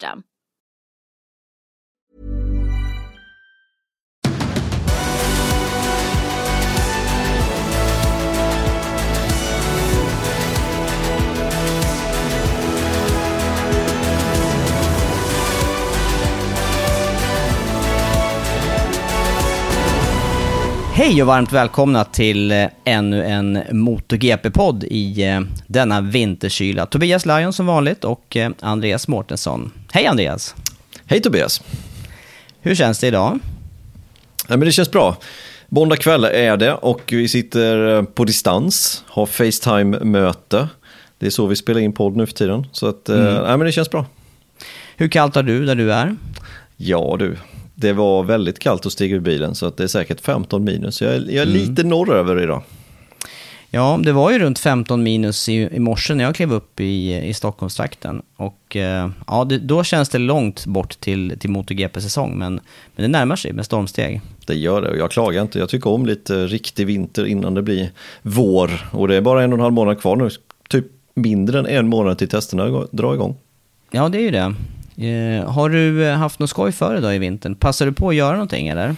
system. Hej och varmt välkomna till eh, ännu en MotoGP-podd i eh, denna vinterkyla. Tobias Lajon som vanligt och eh, Andreas Mårtensson. Hej Andreas! Hej Tobias! Hur känns det idag? Ja, men det känns bra. Måndag kväll är det och vi sitter på distans, har Facetime-möte. Det är så vi spelar in podd nu för tiden. Så att, mm. ja, men det känns bra. Hur kallt har du där du är? Ja du, det var väldigt kallt att stiga ur bilen så att det är säkert 15 minus. Jag är, jag är mm. lite norröver idag. Ja, det var ju runt 15 minus i, i morse när jag klev upp i, i Stockholmstrakten. Och eh, ja, det, då känns det långt bort till, till MotoGP-säsong, men, men det närmar sig med stormsteg. Det gör det och jag klagar inte. Jag tycker om lite riktig vinter innan det blir vår. Och det är bara en och en halv månad kvar nu, typ mindre än en månad till testerna drar igång. Ja, det är ju det. Eh, har du eh, haft något skoj för då i vintern? Passar du på att göra någonting eller?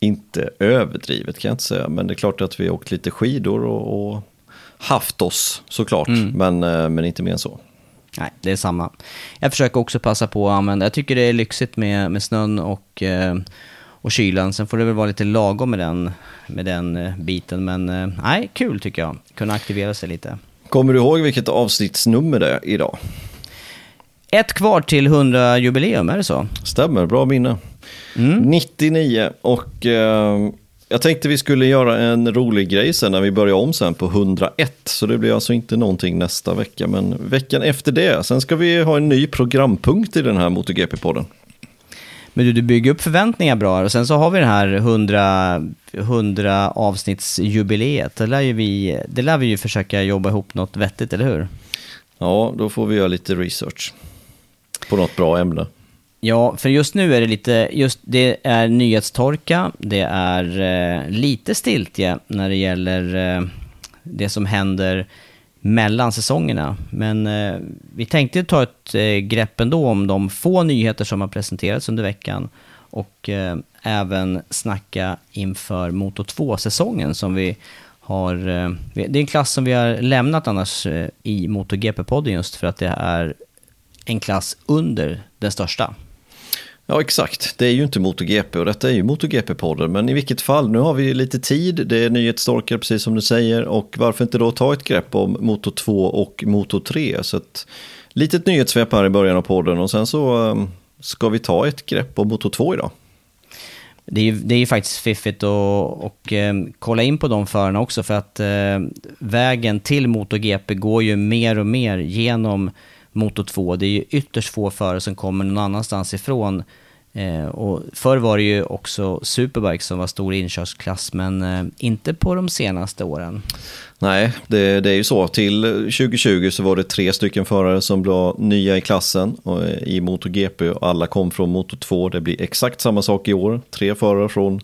Inte överdrivet kan jag inte säga, men det är klart att vi åkt lite skidor och, och haft oss såklart, mm. men, eh, men inte mer än så. Nej, det är samma. Jag försöker också passa på att använda, jag tycker det är lyxigt med, med snön och, och kylan. Sen får det väl vara lite lagom med den, med den biten. Men nej, kul tycker jag. Kunna aktivera sig lite. Kommer du ihåg vilket avsnittsnummer det är idag? Ett kvar till 100-jubileum, är det så? Stämmer, bra minne. Mm. 99 och eh, jag tänkte vi skulle göra en rolig grej sen när vi börjar om sen på 101. Så det blir alltså inte någonting nästa vecka, men veckan efter det. Sen ska vi ha en ny programpunkt i den här MotoGP-podden. Men du, du bygger upp förväntningar bra och sen så har vi det här 100, 100 avsnittsjubileet. Det lär, vi, det lär vi ju försöka jobba ihop något vettigt, eller hur? Ja, då får vi göra lite research på något bra ämne. Ja, för just nu är det lite, just det är nyhetstorka, det är eh, lite stiltje när det gäller eh, det som händer mellan säsongerna. Men eh, vi tänkte ta ett eh, grepp ändå om de få nyheter som har presenterats under veckan och eh, även snacka inför Moto 2-säsongen som vi har... Eh, det är en klass som vi har lämnat annars eh, i MotoGP-podden just för att det är en klass under den största. Ja, exakt. Det är ju inte MotoGP och detta är ju MotoGP-podden. Men i vilket fall, nu har vi lite tid. Det är nyhetsstorkar, precis som du säger. Och varför inte då ta ett grepp om Moto 2 och Moto 3? Så ett litet nyhetssvep här i början av podden och sen så um, ska vi ta ett grepp om Moto 2 idag. Det är ju, det är ju faktiskt fiffigt att och, eh, kolla in på de förarna också för att eh, vägen till MotoGP går ju mer och mer genom Moto 2. Det är ju ytterst få förare som kommer någon annanstans ifrån Eh, och förr var det ju också Superbike som var stor inkörsklass, men eh, inte på de senaste åren. Nej, det, det, är ju så. Till 2020 så var det tre stycken förare som blev nya i klassen och, eh, i MotoGP och alla kom från Moto 2. Det blir exakt samma sak i år. Tre förare från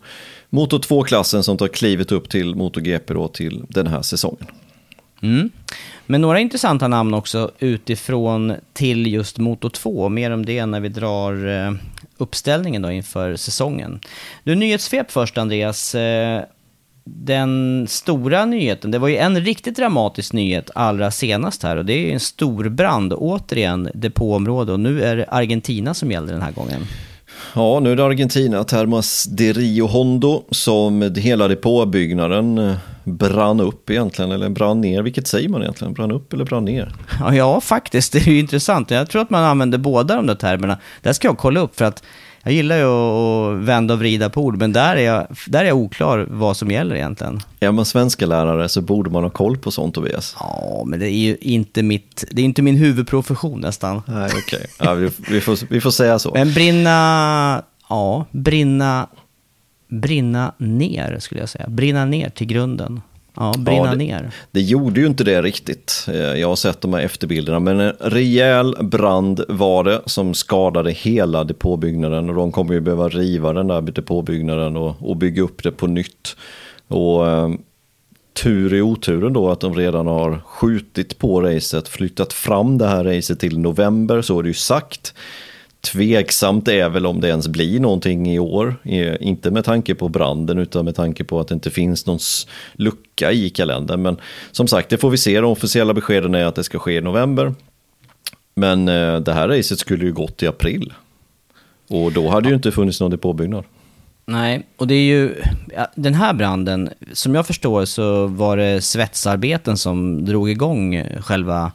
Moto 2-klassen som tar klivet upp till MotoGP då till den här säsongen. Mm. Men några intressanta namn också utifrån till just Moto 2. Mer om det när vi drar eh, uppställningen då inför säsongen. Du, nyhetssvep först Andreas. Eh, den stora nyheten, det var ju en riktigt dramatisk nyhet allra senast här och det är ju en stor brand återigen, depåområde och nu är det Argentina som gäller den här gången. Ja, nu är det Argentina, Termas de Rio Hondo, som hela depåbyggnaden eh, brann upp egentligen, eller brann ner. Vilket säger man egentligen? Brann upp eller brann ner? Ja, ja faktiskt. Det är ju intressant. Jag tror att man använder båda de där termerna. Det ska jag kolla upp, för att jag gillar ju att vända och vrida på ord, men där är, jag, där är jag oklar vad som gäller egentligen. Är man svenska lärare så borde man ha koll på sånt, Tobias. Ja, men det är ju inte, mitt, det är inte min huvudprofession nästan. Nej, okej. Okay. Ja, vi, vi, får, vi får säga så. Men brinna, ja, brinna, brinna ner skulle jag säga. Brinna ner till grunden. Ja, brinna ja, det, ner. Det gjorde ju inte det riktigt. Eh, jag har sett de här efterbilderna. Men en rejäl brand var det som skadade hela depåbyggnaden. Och de kommer ju behöva riva den där depåbyggnaden och, och bygga upp det på nytt. Och eh, tur i oturen då att de redan har skjutit på racet, flyttat fram det här racet till november, så är det ju sagt. Tveksamt är väl om det ens blir någonting i år. Inte med tanke på branden utan med tanke på att det inte finns någon lucka i kalendern. Men som sagt, det får vi se. De officiella beskeden är att det ska ske i november. Men eh, det här racet skulle ju gått i april. Och då hade ju inte funnits någon depåbyggnad. Nej, och det är ju, den här branden, som jag förstår så var det svetsarbeten som drog igång själva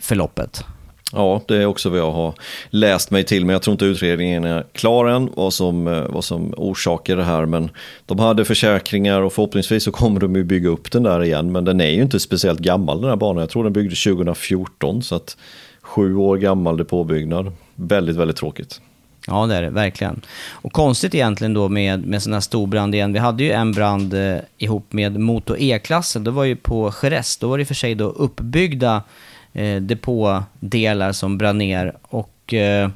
förloppet. Ja, det är också vad jag har läst mig till, men jag tror inte utredningen är klar än, vad som, eh, vad som orsakar det här. Men de hade försäkringar och förhoppningsvis så kommer de ju bygga upp den där igen. Men den är ju inte speciellt gammal den här banan. Jag tror den byggdes 2014, så att sju år gammal depåbyggnad. Väldigt, väldigt tråkigt. Ja, det är det verkligen. Och konstigt egentligen då med, med sån här storbrand igen. Vi hade ju en brand eh, ihop med Moto E-klassen. Det var ju på Jerez. Då var det i och för sig då uppbyggda eh, depådelar som brann ner. Och eh,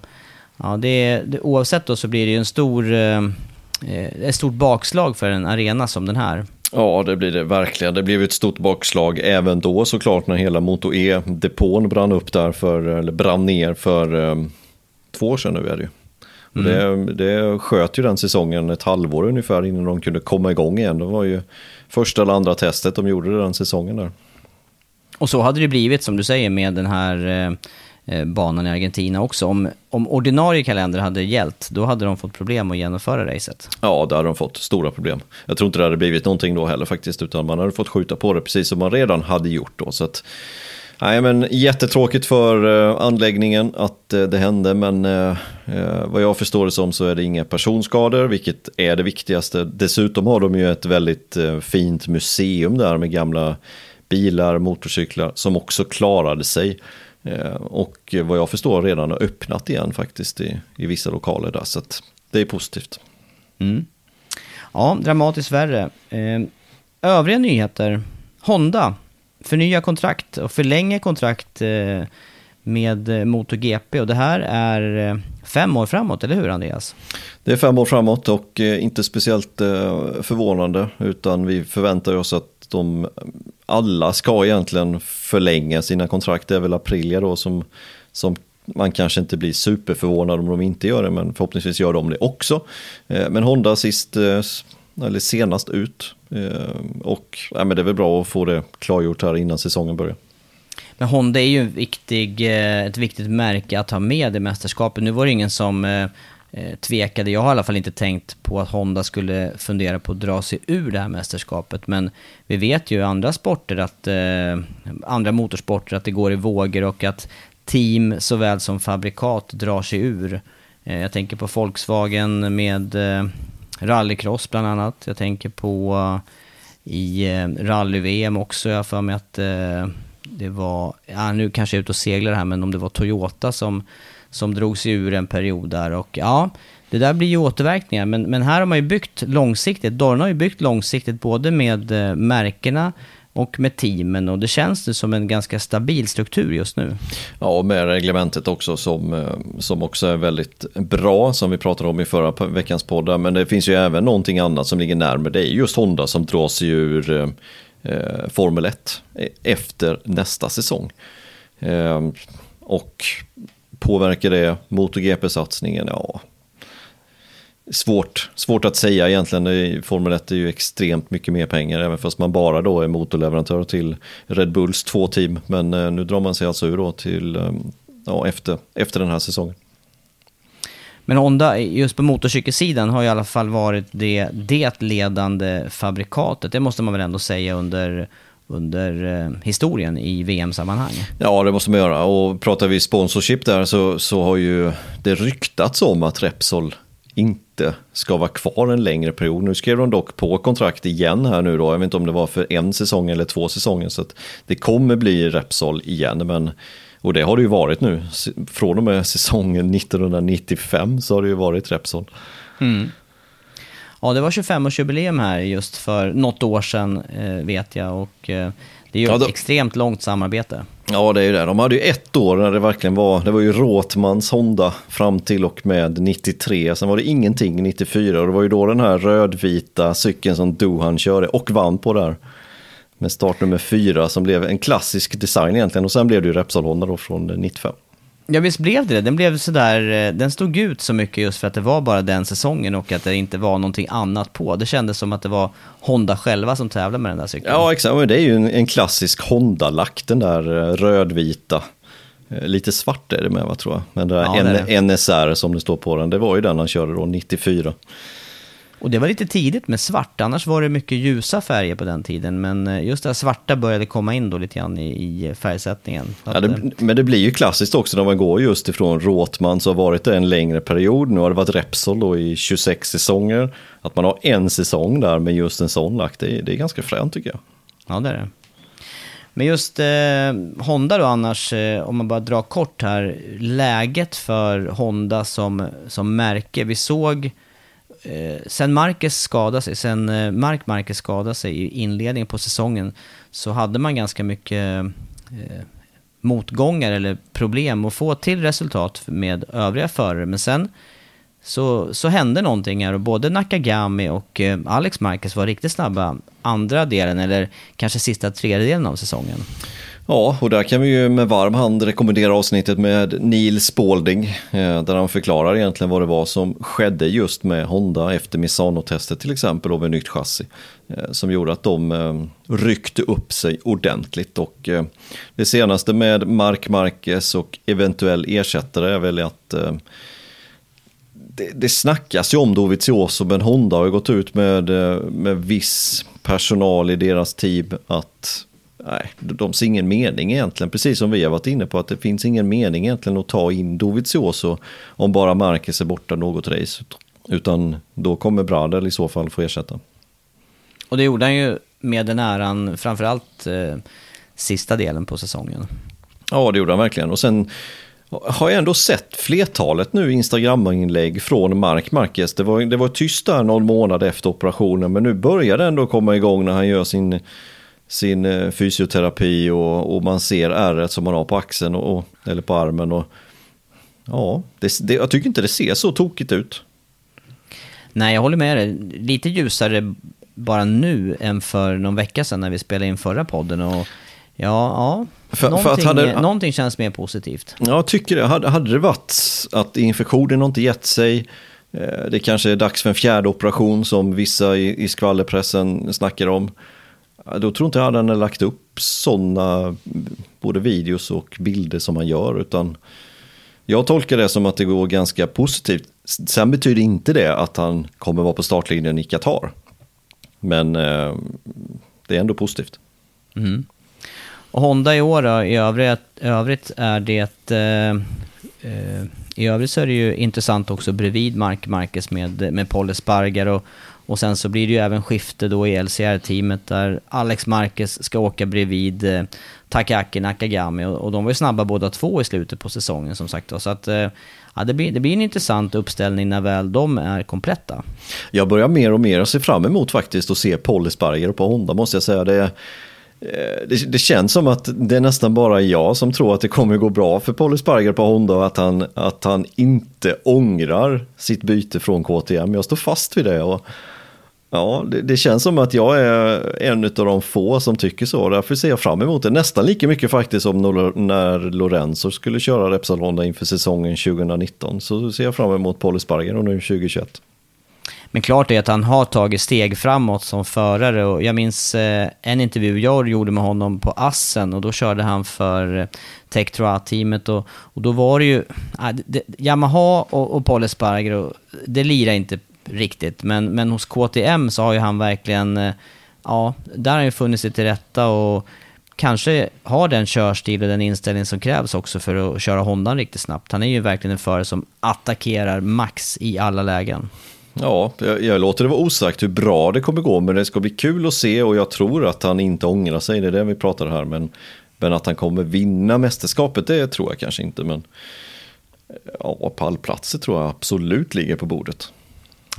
ja, det, det, oavsett då så blir det ju en stor, eh, eh, ett stort bakslag för en arena som den här. Ja, det blir det verkligen. Det blev ett stort bakslag även då såklart när hela Moto E-depån brann upp där för, eller brann ner för um, två år sedan nu är det ju. Mm. Det, det sköt ju den säsongen ett halvår ungefär innan de kunde komma igång igen. Det var ju första eller andra testet de gjorde den säsongen där. Och så hade det blivit, som du säger, med den här eh, eh, banan i Argentina också. Om, om ordinarie kalender hade gällt, då hade de fått problem att genomföra racet. Ja, det hade de fått stora problem. Jag tror inte det hade blivit någonting då heller faktiskt, utan man hade fått skjuta på det precis som man redan hade gjort då. Så att, nej, men jättetråkigt för eh, anläggningen att eh, det hände, men eh, eh, vad jag förstår det som så är det inga personskador, vilket är det viktigaste. Dessutom har de ju ett väldigt fint museum där med gamla bilar, motorcyklar som också klarade sig. Eh, och vad jag förstår redan har öppnat igen faktiskt i, i vissa lokaler där. Så det är positivt. Mm. Ja, dramatiskt värre. Eh, övriga nyheter. Honda förnya kontrakt och förlänger kontrakt eh, med MotoGP. Och det här är fem år framåt, eller hur Andreas? Det är fem år framåt och inte speciellt förvånande. Utan vi förväntar oss att de alla ska egentligen förlänga sina kontrakt. Det är väl Aprilia då som, som man kanske inte blir superförvånad om de inte gör det, men förhoppningsvis gör de det också. Eh, men Honda sist, eh, eller senast ut. Eh, och ja, men det är väl bra att få det klargjort här innan säsongen börjar. Men Honda är ju viktig, ett viktigt märke att ha med i mästerskapet. Nu var det ingen som eh, tvekade. Jag har i alla fall inte tänkt på att Honda skulle fundera på att dra sig ur det här mästerskapet. Men vi vet ju i andra sporter, att, eh, andra motorsporter, att det går i vågor och att team såväl som fabrikat drar sig ur. Eh, jag tänker på Volkswagen med eh, rallycross bland annat. Jag tänker på i eh, rally-VM också. Jag har för mig att eh, det var, ja, nu kanske jag är ute och seglar här, men om det var Toyota som som drog sig ur en period där. Och ja, det där blir ju återverkningar, men, men här har man ju byggt långsiktigt. Dorna har ju byggt långsiktigt både med eh, märkena och med teamen och det känns det som en ganska stabil struktur just nu. Ja, och med reglementet också som, eh, som också är väldigt bra som vi pratade om i förra veckans podd. Men det finns ju även någonting annat som ligger närmare. Det är just Honda som drar sig ur eh, eh Formel 1 e- efter nästa säsong. Eh, och påverkar det MotoGP-satsningen? Ja, Svårt, svårt att säga egentligen. Formel 1 är ju extremt mycket mer pengar, även fast man bara då är motorleverantör till Red Bulls två team. Men eh, nu drar man sig alltså ur då till, eh, ja, efter, efter den här säsongen. Men Honda, just på motorcykelsidan, har i alla fall varit det, det ledande fabrikatet. Det måste man väl ändå säga under, under eh, historien i VM-sammanhang. Ja, det måste man göra. Och pratar vi sponsorship där så, så har ju det ryktats om att Repsol inte ska vara kvar en längre period. Nu skrev de dock på kontrakt igen här nu då. Jag vet inte om det var för en säsong eller två säsonger. Så det kommer bli Repsol igen. Men, och det har det ju varit nu. Från och med säsongen 1995 så har det ju varit Repsol. Mm. Ja, det var 25-årsjubileum här just för något år sedan eh, vet jag. Och eh, det är ju ja, ett extremt långt samarbete. Ja, det är ju det. De hade ju ett år när det verkligen var, det var ju Råtmans Honda fram till och med 93. Sen var det ingenting 94 och det var ju då den här rödvita cykeln som Duhan körde och vann på där. Med startnummer 4 som blev en klassisk design egentligen och sen blev det ju Repsol Honda då från 95. Ja, visst blev det det. Den blev sådär, eh, den stod ut så mycket just för att det var bara den säsongen och att det inte var någonting annat på. Det kändes som att det var Honda själva som tävlade med den där cykeln. Ja, exakt. Det är ju en, en klassisk Honda-lack, den där eh, rödvita. Eh, lite svart är det med, va, tror jag. Men det där ja, NSR som det står på den, det var ju den han körde då, 94. Och det var lite tidigt med svart, annars var det mycket ljusa färger på den tiden. Men eh, just det här svarta började komma in då lite grann i, i färgsättningen. Ja, det, men det blir ju klassiskt också när man går just ifrån Råtman så har varit det en längre period. Nu har det varit Repsol då i 26 säsonger. Att man har en säsong där med just en sån lack, det är, det är ganska fränt tycker jag. Ja, det är det. Men just eh, Honda då annars, eh, om man bara drar kort här, läget för Honda som, som märke. Vi såg eh, sen Marquez skadade sig, sen eh, Mark Marquez skadade sig i inledningen på säsongen så hade man ganska mycket eh, motgångar eller problem att få till resultat med övriga förare. Men sen så, så hände någonting här och både Nakagami och eh, Alex Marquez var riktigt snabba andra delen eller kanske sista tredjedelen av säsongen. Ja, och där kan vi ju med varm hand rekommendera avsnittet med Neil Spalding, eh, där han förklarar egentligen vad det var som skedde just med Honda efter Misano-testet till exempel, och med nytt chassi, eh, som gjorde att de eh, ryckte upp sig ordentligt. Och det senaste med Mark Marquez och eventuell ersättare är väl att det, det snackas ju om Dovizioso, men Honda har ju gått ut med, med viss personal i deras team att nej, de ser ingen mening egentligen, precis som vi har varit inne på, att det finns ingen mening egentligen att ta in Dovizioso om bara Marquez är borta något race. Utan då kommer Bradel i så fall få ersätta. Och det gjorde han ju med den äran, framförallt eh, sista delen på säsongen. Ja, det gjorde han verkligen. Och sen har jag ändå sett flertalet nu Instagram-inlägg från Mark Marquez. Det var, det var tyst där någon månad efter operationen, men nu börjar det ändå komma igång när han gör sin sin eh, fysioterapi och, och, man ser ärret som man har på axeln och, eller på armen. Och, ja, det, det, jag tycker inte det ser så tokigt ut. Nej, jag håller med dig. Lite ljusare bara nu än för någon vecka sedan när vi spelade in förra podden. Och ja, ja för, någonting, för hade, någonting känns mer positivt. Jag tycker det. Hade, hade det varit att infektionen inte gett sig, eh, det kanske är dags för en fjärde operation som vissa i, i skvallerpressen snackar om. Då tror inte jag att han har lagt upp sådana både videos och bilder som han gör. Utan jag tolkar det som att det går ganska positivt. Sen betyder inte det att han kommer vara på startlinjen i Qatar. Men eh, det är ändå positivt. Mm. Och Honda i år då, i övrigt, övrigt är det... Eh, eh, I övrigt så är det ju intressant också bredvid Mark Marquez med, med Paul Espargar och och sen så blir det ju även skifte då i LCR-teamet där Alex Marquez ska åka bredvid eh, Takaki Nakagami och, och de var ju snabba båda två i slutet på säsongen som sagt. Så att, eh, ja, det, blir, det blir en intressant uppställning när väl de är kompletta. Jag börjar mer och mer se fram emot faktiskt att se Polly Sparger på Honda måste jag säga. Det, eh, det, det, känns som att det är nästan bara jag som tror att det kommer gå bra för Polly Sparger på Honda och att han, att han inte ångrar sitt byte från KTM. Jag står fast vid det. Och, ja, det, det känns som att jag är en av de få som tycker så. Därför ser jag fram emot det nästan lika mycket faktiskt som när Lorenzo skulle köra Repsalonda inför säsongen 2019. Så ser jag fram emot Paul Sparger och nu 2021. Men klart är att han har tagit steg framåt som förare och jag minns eh, en intervju jag gjorde med honom på Assen och då körde han för eh, Tech teamet och, och då var det ju ah, det, Yamaha och, och Paul Espargaro, det lirar inte riktigt men, men hos KTM så har ju han verkligen, eh, ja, där har han ju funnit sig till rätta och kanske har den körstil och den inställning som krävs också för att köra Hondan riktigt snabbt. Han är ju verkligen en förare som attackerar max i alla lägen. Ja, jag, jag, låter det vara osagt hur bra det kommer gå, men det ska bli kul att se och jag tror att han inte ångrar sig, det är det vi pratar här, men, men att han kommer vinna mästerskapet, det tror jag kanske inte, men ja, pallplatser tror jag absolut ligger på bordet.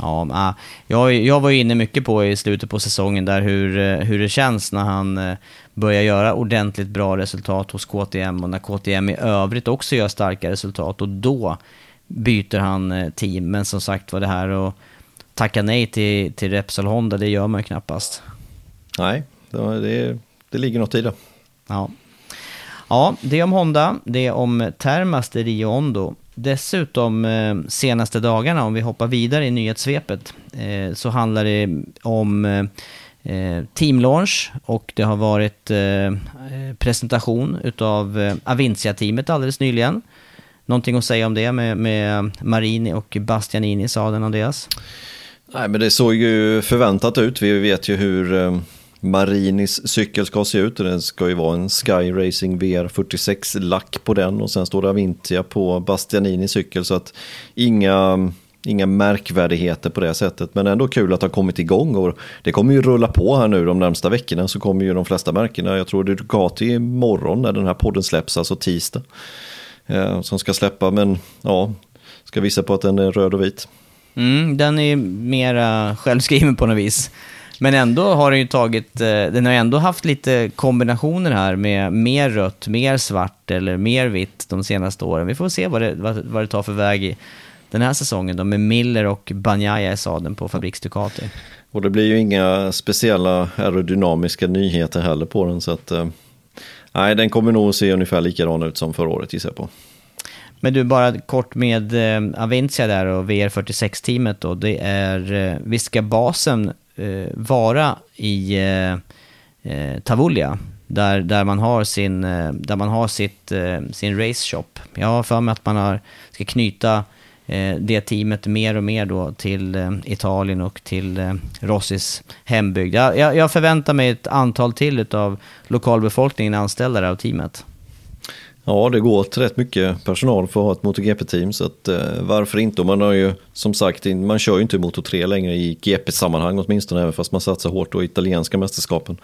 Ja, jag, jag var inne mycket på i slutet på säsongen där hur, hur det känns när han eh, börjar göra ordentligt bra resultat hos KTM och när KTM i övrigt också gör starka resultat och då byter han eh, team. Men som sagt var det här att tacka nej till, till Repsol Honda, det gör man ju knappast. Nej, det, det ligger något i det. Ja. ja, det om Honda, det är om Termas de Rio Hondo. Dessutom eh, senaste dagarna, om vi hoppar vidare i nyhetssvepet, eh, så handlar det om eh, Team Launch och det har varit presentation utav Avincia-teamet alldeles nyligen. Någonting att säga om det med, med Marini och Bastianini i sadeln, Andreas? Nej, men det såg ju förväntat ut. Vi vet ju hur Marinis cykel ska se ut. Den ska ju vara en Sky Racing VR46-lack på den och sen står det Avintia på Bastianinis cykel. Så att inga, inga märkvärdigheter på det sättet. Men ändå kul att ha kommit igång och det kommer ju rulla på här nu de närmsta veckorna så kommer ju de flesta märkena. Jag tror det är Ducati imorgon när den här podden släpps, alltså tisdag eh, som ska släppa. Men ja, ska visa på att den är röd och vit. Mm, den är mera självskriven på något vis. Men ändå har den ju tagit, eh, den har ändå haft lite kombinationer här med mer rött, mer svart eller mer vitt de senaste åren. Vi får se vad det, vad, vad det tar för väg i den här säsongen då med Miller och Banjaya i sadeln på Fabriks Ducati. Och det blir ju inga speciella aerodynamiska nyheter heller på den så att eh, Nej, den kommer nog se ungefär likadan ut som förra året gissar jag på. Men du, bara kort med eh, Aventia där och VR46-teamet då. Det är, eh, visst ska basen Eh, vara i eh, eh Tavulia? Där, där man har sin, eh, där man har sitt, eh, sin race shop. Jag har för mig att man har, ska knyta Eh, det teamet mer och mer då till eh, Italien och till eh, Rossis hembygd. Jag, jag förväntar mig ett antal till av lokalbefolkningen anställda av teamet. Ja, det går åt rätt mycket personal för att ha ett MotoGP-team. Så att, eh, varför inte? man har ju som sagt, man kör ju inte Moto 3 längre i GP-sammanhang åtminstone, även fast man satsar hårt på italienska mästerskapen.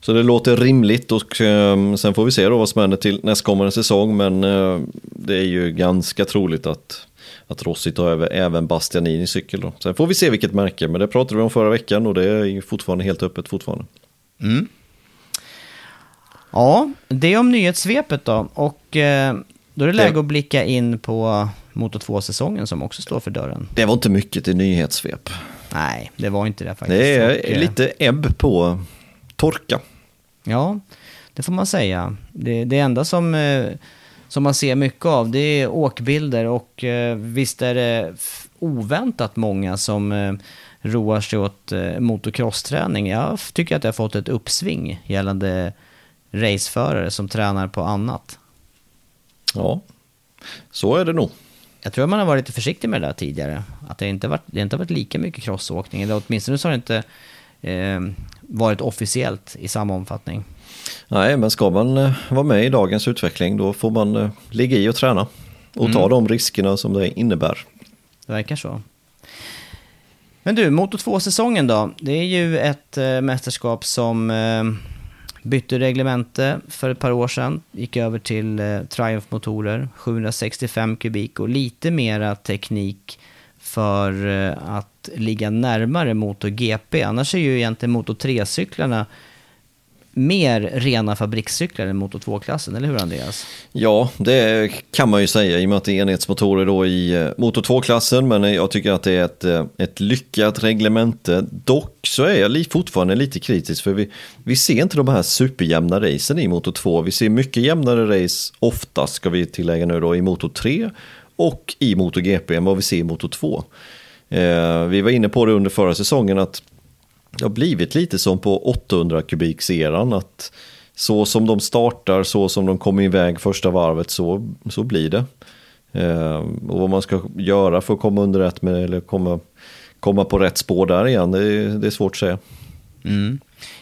Så det låter rimligt och eh, sen får vi se då vad som händer till nästkommande säsong. Men eh, det är ju ganska troligt att att Rossi tar över även Bastianini cykel. Då. Sen får vi se vilket märke, men det pratade vi om förra veckan och det är fortfarande helt öppet fortfarande. Mm. Ja, det är om nyhetssvepet då. Och eh, då är det läge att blicka in på Moto 2-säsongen som också står för dörren. Det var inte mycket till nyhetssvep. Nej, det var inte det faktiskt. Det är och, eh, lite ebb på torka. Ja, det får man säga. Det, det enda som eh, som man ser mycket av, det är åkbilder och visst är det oväntat många som roar sig åt motocrossträning. Jag tycker att det har fått ett uppsving gällande raceförare som tränar på annat. Ja, så är det nog. Jag tror att man har varit lite försiktig med det där tidigare. Att det inte har varit, det inte har varit lika mycket crossåkning. Eller åtminstone så har det inte eh, varit officiellt i samma omfattning. Nej, men ska man eh, vara med i dagens utveckling då får man eh, ligga i och träna. Och ta mm. de riskerna som det innebär. Det verkar så. Men du, Moto 2-säsongen då? Det är ju ett äh, mästerskap som äh, bytte reglemente för ett par år sedan. Gick över till eh, Triumph-motorer, 765 kubik och lite mera teknik för eh, att ligga närmare MotoGP. Annars är ju egentligen Moto 3-cyklarna mer rena fabrikscyklar än Moto 2-klassen, eller hur Andreas? Ja, det kan man ju säga i och med att det är enhetsmotorer då i motor Moto 2-klassen, men jag tycker att det är ett, eh, ett lyckat reglemente. Dock så är jag fortfarande lite kritisk, för vi, vi ser inte de här superjämna racen i Moto 2. Vi ser mycket jämnare race, oftast ska vi tillägga nu då, i Moto 3 och i MotoGP än vad vi ser i Moto 2. Eh, vi var inne på det under förra säsongen att det har blivit lite som på 800 kubikseran att så som de startar, så som de kommer iväg första varvet, så, så blir det. Eh, och vad man ska göra för att komma under rätt med, eller komma, komma på rätt spår där igen, det, är, det är svårt att säga. Mm.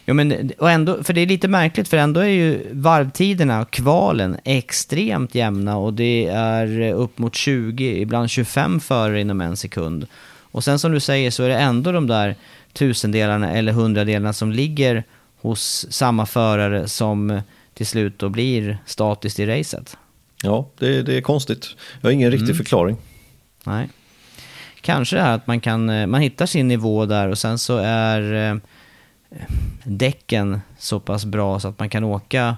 Jo, men, och ändå, för det är lite märkligt, för ändå är ju varvtiderna, kvalen, extremt jämna och det är upp mot 20, ibland 25 förare inom en sekund. Och sen som du säger så är det ändå de där tusendelarna eller hundradelarna som ligger hos samma förare som till slut då blir statiskt i racet. Ja, det, det är konstigt. Jag har ingen riktig mm. förklaring. Nej. Kanske det här att man, kan, eh, man hittar sin nivå där och sen så är eh, däcken så pass bra så att man kan åka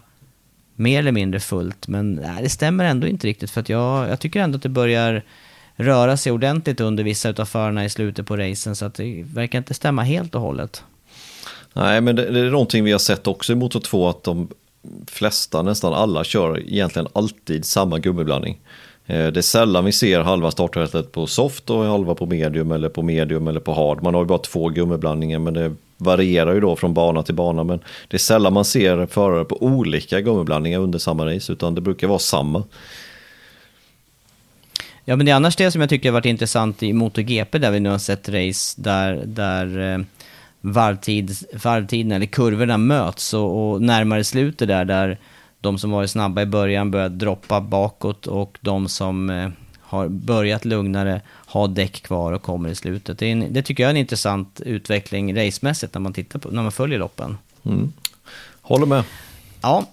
mer eller mindre fullt. Men nej, det stämmer ändå inte riktigt för att jag, jag tycker ändå att det börjar röra sig ordentligt under vissa av förarna i slutet på racen. Så att det verkar inte stämma helt och hållet. Nej, men det, det är någonting vi har sett också i Motor 2 att de flesta, nästan alla, kör egentligen alltid samma gummiblandning. Eh, det är sällan vi ser halva startfältet på soft och halva på medium eller på medium eller på hard. Man har ju bara två gummiblandningar men det varierar ju då från bana till bana. Men det är sällan man ser förare på olika gummiblandningar under samma race utan det brukar vara samma. Ja, men det är annars det som jag tycker har varit intressant i MotoGP där vi nu har sett race där, där eh, varvtid, varvtiden eller kurvorna möts och, och närmare slutet där, där de som varit snabba i början börjar droppa bakåt och de som eh, har börjat lugnare har däck kvar och kommer i slutet. Det, en, det, tycker jag är en intressant utveckling racemässigt när man, tittar på, när man följer loppen. Mm. Håller med. Ja,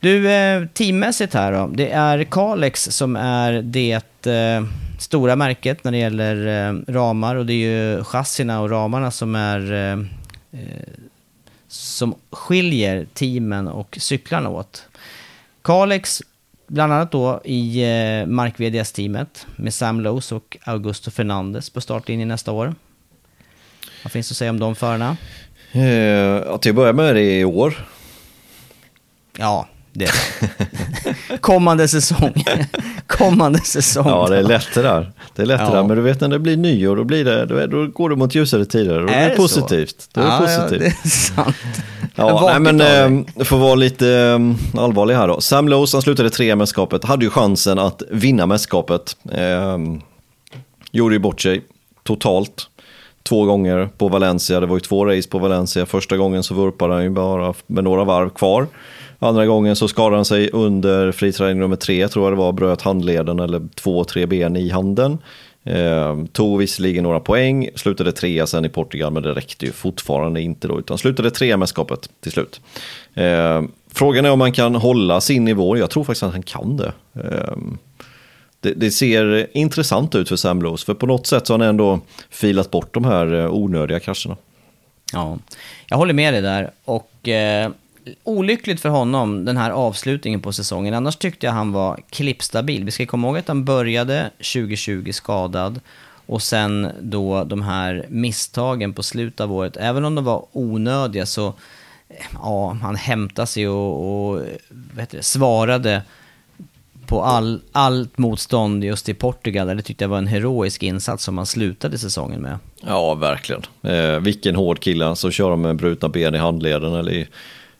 du, eh, teammässigt här då. Det är Kalex som är det eh, stora märket när det gäller eh, ramar och det är ju chassina och ramarna som är eh, eh, som skiljer teamen och cyklarna åt. Kalex, bland annat då i eh, Mark VDS-teamet med Sam Lowes och Augusto Fernandes på startlinjen nästa år. Vad finns det att säga om de förarna? Eh, till att börja med är det i år. Ja, det. Kommande säsong. Kommande säsong. Ja, det är lätt det där. Det är lätt ja. det där. Men du vet när det blir nyår, då, blir det, då, då går det mot ljusare tider. Och är det är positivt. Då är ja, det positivt. Ja, det är sant. Ja, nej, men eh, för att vara lite eh, allvarlig här då. Sam Lowe, han slutade tre i mästerskapet, hade ju chansen att vinna mästerskapet. Eh, gjorde ju bort sig totalt. Två gånger på Valencia, det var ju två race på Valencia. Första gången så vurpade han ju bara med några varv kvar. Andra gången så skadade han sig under friträning nummer tre, tror jag det var, bröt handleden eller två, tre ben i handen. Eh, tog visserligen några poäng, slutade trea sen i Portugal, men det räckte ju fortfarande inte då, utan slutade trea mästerskapet till slut. Eh, frågan är om han kan hålla sin nivå, jag tror faktiskt att han kan det. Eh, det, det, ser intressant ut för Sam Lowes, för på något sätt så har han ändå filat bort de här eh, onödiga krascherna. Ja, jag håller med dig där. Och eh, olyckligt för honom, den här avslutningen på säsongen. Annars tyckte jag han var klippstabil. Vi ska komma ihåg att han började 2020 skadad. Och sen då de här misstagen på slutet av året, även om de var onödiga så, ja, han hämtade sig och, och det, svarade på all, allt motstånd just i Portugal. Det tyckte jag var en heroisk insats som han slutade säsongen med. Ja, verkligen. Eh, vilken hård kille, så kör de med brutna ben i handleden eller i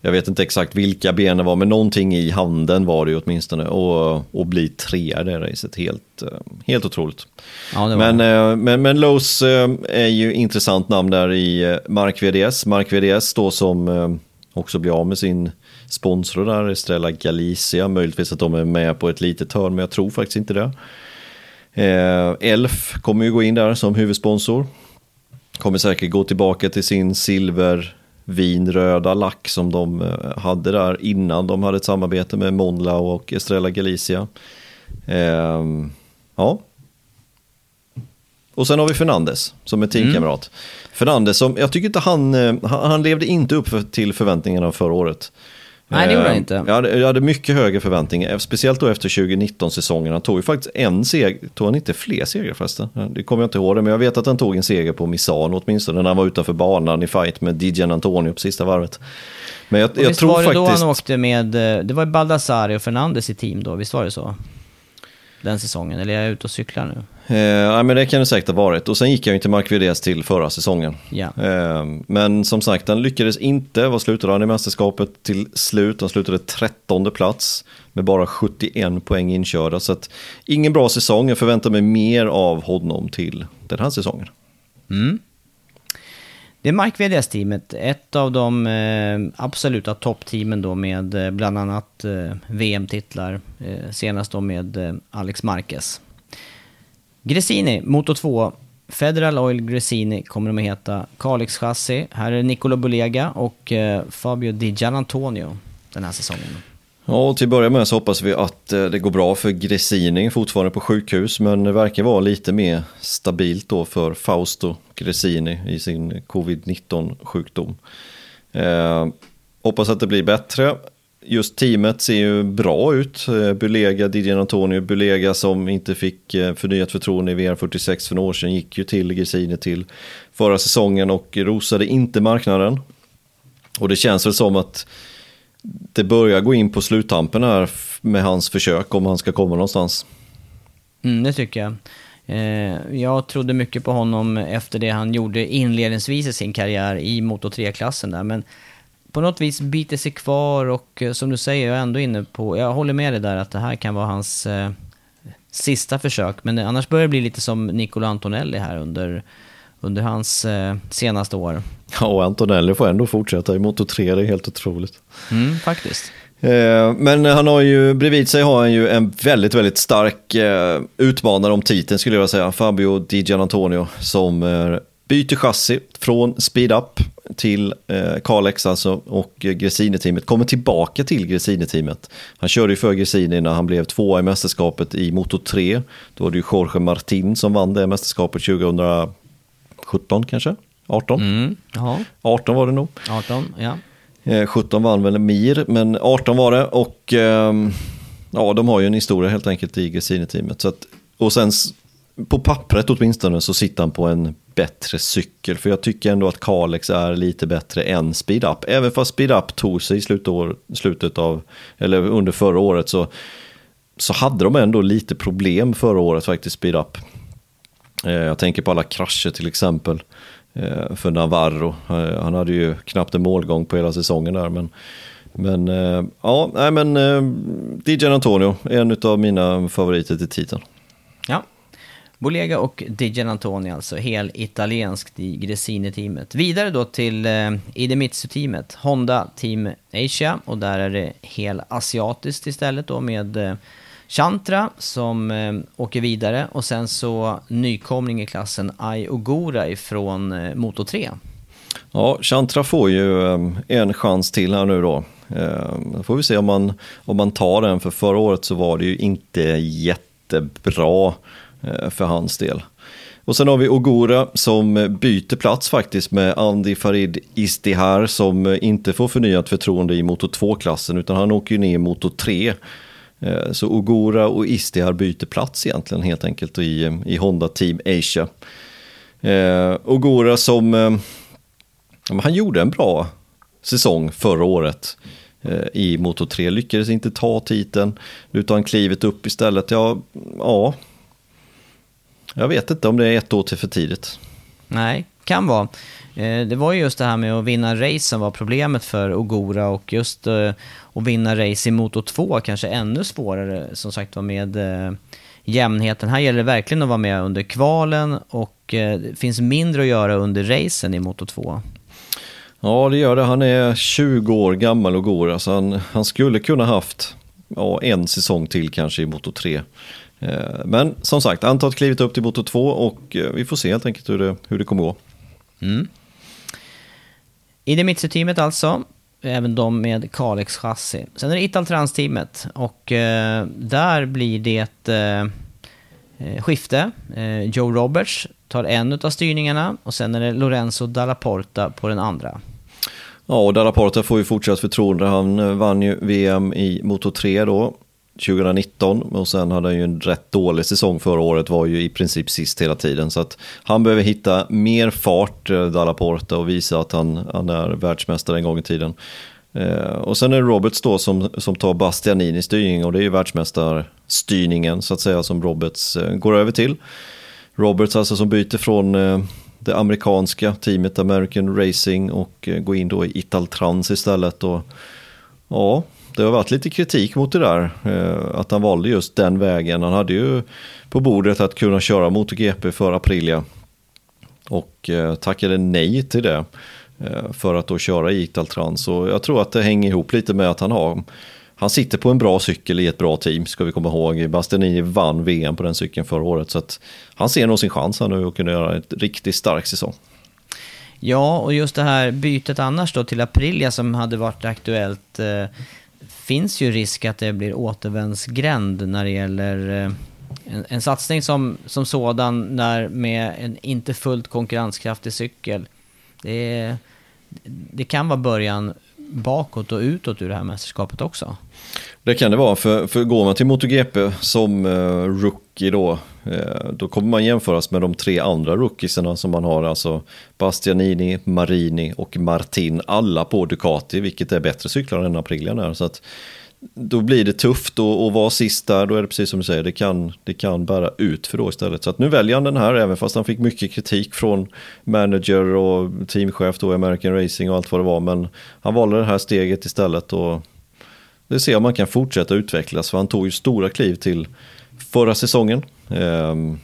jag vet inte exakt vilka ben det var, men någonting i handen var det ju åtminstone. Och, och bli trea i det racet, helt, eh, helt otroligt. Ja, men, eh, men, men Lowe's eh, är ju intressant namn där i Mark VDS. Mark VDS då som också blir av med sin sponsor där, Estrella Galicia. Möjligtvis att de är med på ett litet hörn, men jag tror faktiskt inte det. Elf kommer ju gå in där som huvudsponsor. Kommer säkert gå tillbaka till sin silver vinröda lack som de eh, hade där innan de hade ett samarbete med Monla och Estrella Galicia. Eh, ja. Och sen har vi Fernandes som är teamkamrat. Mm. Fernandes som, jag tycker inte han, eh, han, han levde inte upp för, till förväntningarna förra året. Nej, det gjorde han inte. Jag hade, jag hade mycket högre förväntningar, speciellt då efter 2019-säsongen. Han tog ju faktiskt en seger, tog han inte fler segrar förresten? Det kommer jag inte ihåg, men jag vet att han tog en seger på Misano åtminstone när han var utanför banan i fight med Dijan Antonio på sista varvet. Men jag, jag tror var det faktiskt... då han åkte med, eh, det var Baldassari och Fernandes i team då, visst var det så? Den säsongen, eller är jag ute och cyklar nu? Eh, men det kan det säkert ha varit. Och sen gick jag ju till Mark Vides till förra säsongen. Ja. Eh, men som sagt, han lyckades inte. Vad slutade han i mästerskapet till slut? Han slutade 13 plats med bara 71 poäng inkörda. Så att, ingen bra säsong. Jag förväntar mig mer av honom till den här säsongen. Mm. Det är Mark VDS-teamet, ett av de eh, absoluta toppteamen då med eh, bland annat eh, VM-titlar, eh, senast då med eh, Alex Marquez. Gresini, Moto 2. Federal Oil Gresini kommer de att heta. Kalix chassi. Här är Nicolo Bulega och eh, Fabio Di Gianantonio den här säsongen. Ja, och till att börja med så hoppas vi att eh, det går bra för Gresini, fortfarande på sjukhus, men det verkar vara lite mer stabilt då för Fausto Gresini i sin covid-19 sjukdom. Eh, hoppas att det blir bättre just teamet ser ju bra ut. Eh, Bulega, Didier Antonio, Bulega som inte fick eh, förnyat förtroende i VR46 för några år sedan gick ju till Gresini till förra säsongen och rosade inte marknaden. Och det känns väl som att det börjar gå in på sluttampen här med hans försök om han ska komma någonstans. Mm, det tycker jag. Eh, jag trodde mycket på honom efter det han gjorde inledningsvis i sin karriär i Moto 3-klassen där, men på något vis biter sig kvar och eh, som du säger, jag är ändå inne på, jag håller med dig där att det här kan vara hans eh, sista försök. Men annars börjar det bli lite som Nicolo Antonelli här under, under hans eh, senaste år. Ja, och Antonelli får ändå fortsätta i Moto 3, det är helt otroligt. Mm, faktiskt. Eh, men han har ju, bredvid sig har han ju en väldigt, väldigt stark utmanare om titeln skulle jag säga. Fabio Di Gianantonio som byter chassi från Speed Up till eh, Carlex alltså och Gresini-teamet kommer tillbaka till Gresini-teamet. Han körde ju för Gresini när han blev tvåa i mästerskapet i Moto 3. Då var det ju Jorge Martin som vann det mästerskapet 2017 kanske? 18? Mm, 18 var det nog. 18, ja. Eh, 17 vann väl Mir, men 18 var det och eh, ja, de har ju en historia helt enkelt i Gresini-teamet. och sen på pappret åtminstone så sitter han på en bättre cykel. För jag tycker ändå att Kalex är lite bättre än Speed Up. Även fast Speed Up tog sig i slutår, slutet av, eller under förra året så, så hade de ändå lite problem förra året faktiskt, Speed Up. Eh, jag tänker på alla krascher till exempel eh, för Navarro. Eh, han hade ju knappt en målgång på hela säsongen där. Men, men ja, nej men DJ Antonio är en av mina favoriter till titeln. Ja, Bolega och Dijan Antoni alltså, hel italienskt i Gresini-teamet. Vidare då till eh, Idemitsu-teamet, Honda Team Asia, och där är det hel asiatiskt istället då med eh, Chantra som eh, åker vidare och sen så nykomling i klassen Ai Ogura ifrån eh, Moto 3. Ja, Chantra får ju eh, en chans till här nu då. Eh, då får vi se om man, om man tar den, för förra året så var det ju inte jättebra Eh, för hans del. Och sen har vi Ogura som byter plats faktiskt med Andy Farid Istihar som inte får förnyat förtroende i Moto 2-klassen utan han åker ju ner i Moto 3. Eh, så Ogura och Istihar byter plats egentligen helt enkelt i, eh, i Honda Team Asia. Ogura som, han gjorde en bra säsong förra året i Moto 3, lyckades inte ta titeln utan klivet upp istället. Ja, ja jag vet inte om det är ett år till för tidigt. Nej, kan vara. Eh, det var ju just det här med att vinna race som var problemet för Ogura och just eh, att vinna race i Moto 2 kanske ännu svårare som sagt var med eh, jämnheten. Här gäller det verkligen att vara med under kvalen och det finns mindre att göra under racen i Moto 2. Ja, det gör det. Han är 20 år gammal Ogura så han, han skulle kunna haft ja, en säsong till kanske i Moto 3. Eh, men som sagt, antalet klivit upp till Moto 2 och eh, vi får se helt enkelt hur det, hur det kommer gå. Mm. Idemitsu-teamet alltså, även de med Kalex-chassi. Sen är det Italtrans-teamet och eh, där blir det eh, skifte. Eh, Joe Roberts tar en av styrningarna och sen är det Lorenzo Dalla Porta på den andra. Ja, och Dalla Porta får ju fortsatt förtroende. Han vann ju VM i Moto 3 då, 2019 och sen hade han ju en rätt dålig säsong förra året, var ju i princip sist hela tiden. Så att han behöver hitta mer fart, eh, Porta, och visa att han, han är världsmästare en gång i tiden. Eh, och sen är det Roberts då som, som tar Bastianini styrning och det är ju världsmästarstyrningen så att säga som Roberts eh, går över till. Roberts alltså som byter från eh, det amerikanska teamet American Racing och eh, går in då i Italtrans istället. Och, ja, det har varit lite kritik mot det där, eh, att han valde just den vägen. Han hade ju på bordet att kunna köra MotoGP för Aprilia och eh, tackade nej till det eh, för att då köra i Italtrans. Och jag tror att det hänger ihop lite med att han har han sitter på en bra cykel i ett bra team, ska vi komma ihåg. Bastianini vann VM på den cykeln förra året, så att han ser nog sin chans här nu att kunna göra en riktigt stark säsong. Ja, och just det här bytet annars då till Aprilia som hade varit aktuellt. Finns ju risk att det blir återvändsgränd när det gäller eh, en, en, satsning som, som sådan när med en inte fullt konkurrenskraftig cykel. Det, det kan vara början bakåt och utåt ur det här mästerskapet också. Det kan det vara, för, för går man till MotoGP som eh, rookie då, eh, då kommer man jämföras med de tre andra rookiesarna som man har, alltså Bastianini, Marini och Martin, alla på Ducati, vilket är bättre cyklar än Aprilian. är. Så att då blir det tufft att vara sist där, då är det precis som du säger, det kan, det kan bära ut för då istället. Så att nu väljer han den här, även fast han fick mycket kritik från manager och teamchef då i American Racing och allt vad det var. Men han valde det här steget istället och det ser om man kan fortsätta utvecklas, för han tog ju stora kliv till förra säsongen. Um,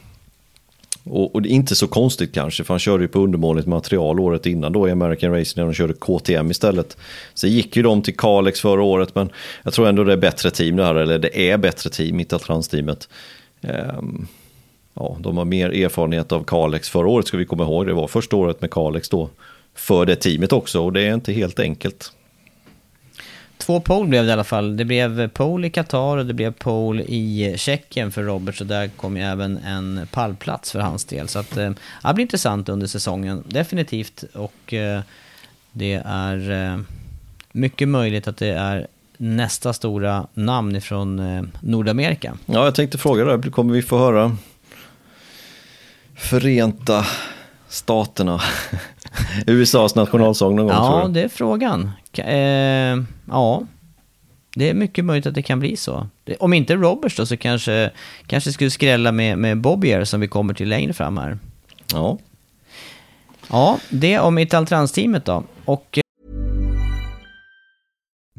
och, och, det är inte så konstigt kanske, för han körde ju på undermåligt material året innan då i American Racing när de körde KTM istället. Så gick ju de till Kalex förra året, men jag tror ändå det är bättre team det här, eller det är bättre team, Italtrans-teamet. Um, ehm, ja, de har mer erfarenhet av Kalex förra året ska vi komma ihåg, det var första året med Kalex då för det teamet också och det är inte helt enkelt. Två pole blev det i alla fall. Det blev pole i Qatar och det blev pole i Tjeckien för Robert. Så där kom ju även en pallplats för hans del. Så att, eh, det blir intressant under säsongen, definitivt. Och eh, det är eh, mycket möjligt att det är nästa stora namn ifrån eh, Nordamerika. Ja, jag tänkte fråga dig, kommer vi få höra Förenta Staterna USAs nationalsång någon gång ja, tror Ja, det är frågan. Eh, ja, det är mycket möjligt att det kan bli så. Om inte Roberts då så kanske, kanske skulle skrälla med, med Bobbier som vi kommer till längre fram här. Ja. Ja, det om Italtrans-teamet då. Och... Eh,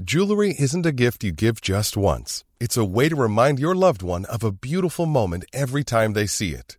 Jewelry isn't a gift you give just once. It's a way to remind your loved one of a beautiful moment every time they see it.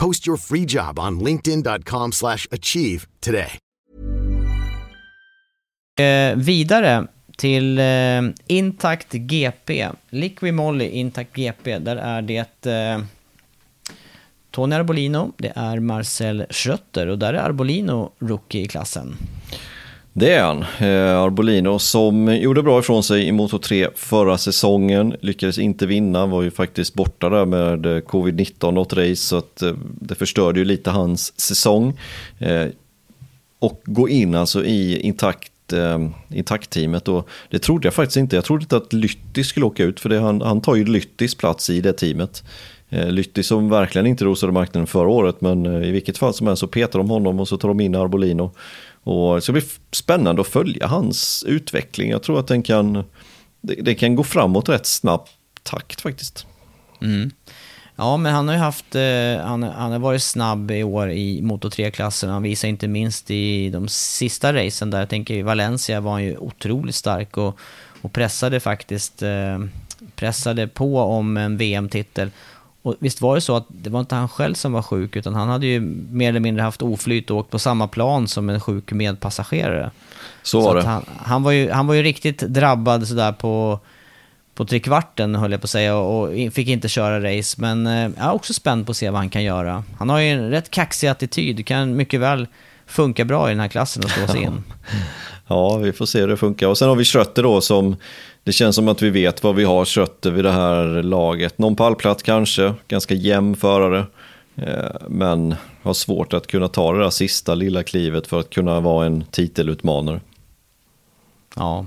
Post your free job on linkedin.com achieve today. Eh, vidare till eh, Intact GP. Liqui Moly Intact GP, där är det eh, Tony Arbolino, det är Marcel Schrötter och där är Arbolino rookie i klassen. Det är han. Eh, Arbolino som gjorde bra ifrån sig i Moto 3 förra säsongen. Lyckades inte vinna, var ju faktiskt borta där med eh, covid-19 något race. Så att, eh, det förstörde ju lite hans säsong. Och gå in alltså i intakt intakt-teamet. Och det trodde jag faktiskt inte. Jag trodde inte att Lytti skulle åka ut, för det, han, han tar ju Lyttis plats i det teamet. Lytti som verkligen inte rosade marknaden förra året, men i vilket fall som helst så petar de honom och så tar de in Arbolino. Och det ska bli spännande att följa hans utveckling. Jag tror att den kan, det, kan gå framåt rätt snabbt takt faktiskt. Mm. Ja, men han har ju haft, eh, han, han har varit snabb i år i Moto 3-klassen. Han visar inte minst i de sista racen där, jag tänker i Valencia var han ju otroligt stark och, och pressade faktiskt, eh, pressade på om en VM-titel. Och visst var det så att det var inte han själv som var sjuk, utan han hade ju mer eller mindre haft oflyt och åkt på samma plan som en sjuk medpassagerare. Så var det. han, han, var ju, han var ju riktigt drabbad sådär på, på trekvarten höll jag på att säga och i- fick inte köra race. Men eh, jag är också spänd på att se vad han kan göra. Han har ju en rätt kaxig attityd, kan mycket väl funka bra i den här klassen och slå sig in. Ja, vi får se hur det funkar. Och sen har vi Schrötter då som det känns som att vi vet vad vi har Schrötter vid det här laget. Någon pallplats kanske, ganska jämn förare. Eh, Men har svårt att kunna ta det där sista lilla klivet för att kunna vara en titelutmanare. Ja,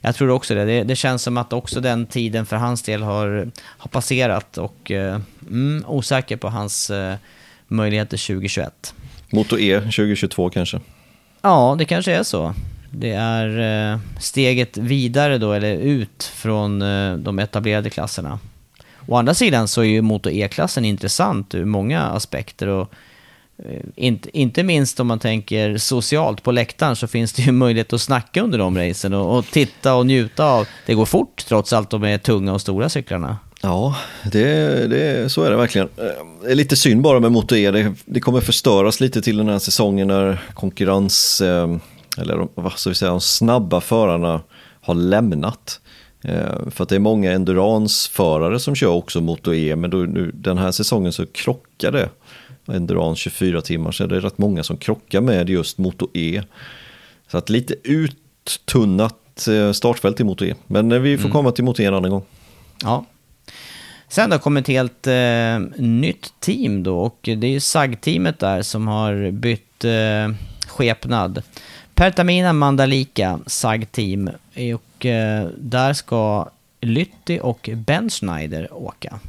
jag tror också det. det. Det känns som att också den tiden för hans del har, har passerat och eh, mm, osäker på hans eh, möjligheter 2021. Moto E 2022 kanske. Ja, det kanske är så. Det är eh, steget vidare då, eller ut från eh, de etablerade klasserna. Å andra sidan så är ju motor E-klassen intressant ur många aspekter. Och, eh, inte, inte minst om man tänker socialt på läktaren så finns det ju möjlighet att snacka under de racen och, och titta och njuta av. Det går fort trots allt de är tunga och stora cyklarna. Ja, det, det, så är det verkligen. Det är lite synd bara med motor E. Det, det kommer förstöras lite till den här säsongen när konkurrens, eh, eller de- vad ska vi säga, de snabba förarna har lämnat. Eh, För att det är många endurance-förare som kör också Moto E, men då, nu, den här säsongen så krockar det. Endurance 24 timmar, så det är rätt många som krockar med just Moto E. Så att lite uttunnat eh, startfält i Moto E. Men eh, vi får komma till Moto E en annan gång. Ja. Sen då kom ett helt eh, nytt team då och det är ju SAG-teamet där som har bytt eh, skepnad. Pertamina Mandalika SAG-team och eh, där ska Lytti och Ben Schneider åka.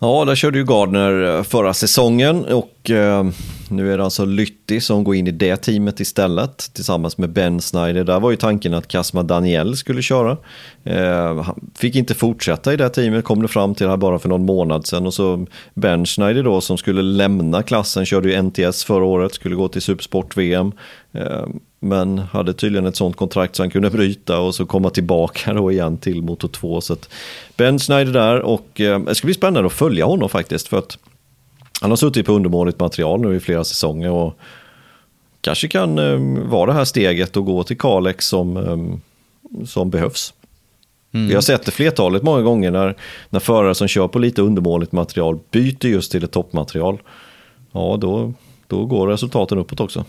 Ja, där körde ju Gardner eh, förra säsongen och eh, nu är det alltså Lytti som går in i det teamet istället tillsammans med Ben Snyder. Där var ju tanken att Kasma Daniel skulle köra. Eh, han fick inte fortsätta i det teamet, kom det fram till här bara för någon månad sedan och så Ben Schneider då som skulle lämna klassen, körde ju NTS förra året, skulle gå till Supersport-VM. Eh, men hade tydligen ett sånt kontrakt så han kunde bryta och så komma tillbaka då igen till Moto 2. Så Ben Schneider där och eh, det ska bli spännande att följa honom faktiskt för att han har suttit på undermåligt material nu i flera säsonger och kanske kan eh, vara det här steget och gå till Kalex som, som behövs. Vi har sett det flertalet många gånger när, när förare som kör på lite undermåligt material byter just till ett toppmaterial. Ja, då, då går resultaten uppåt också.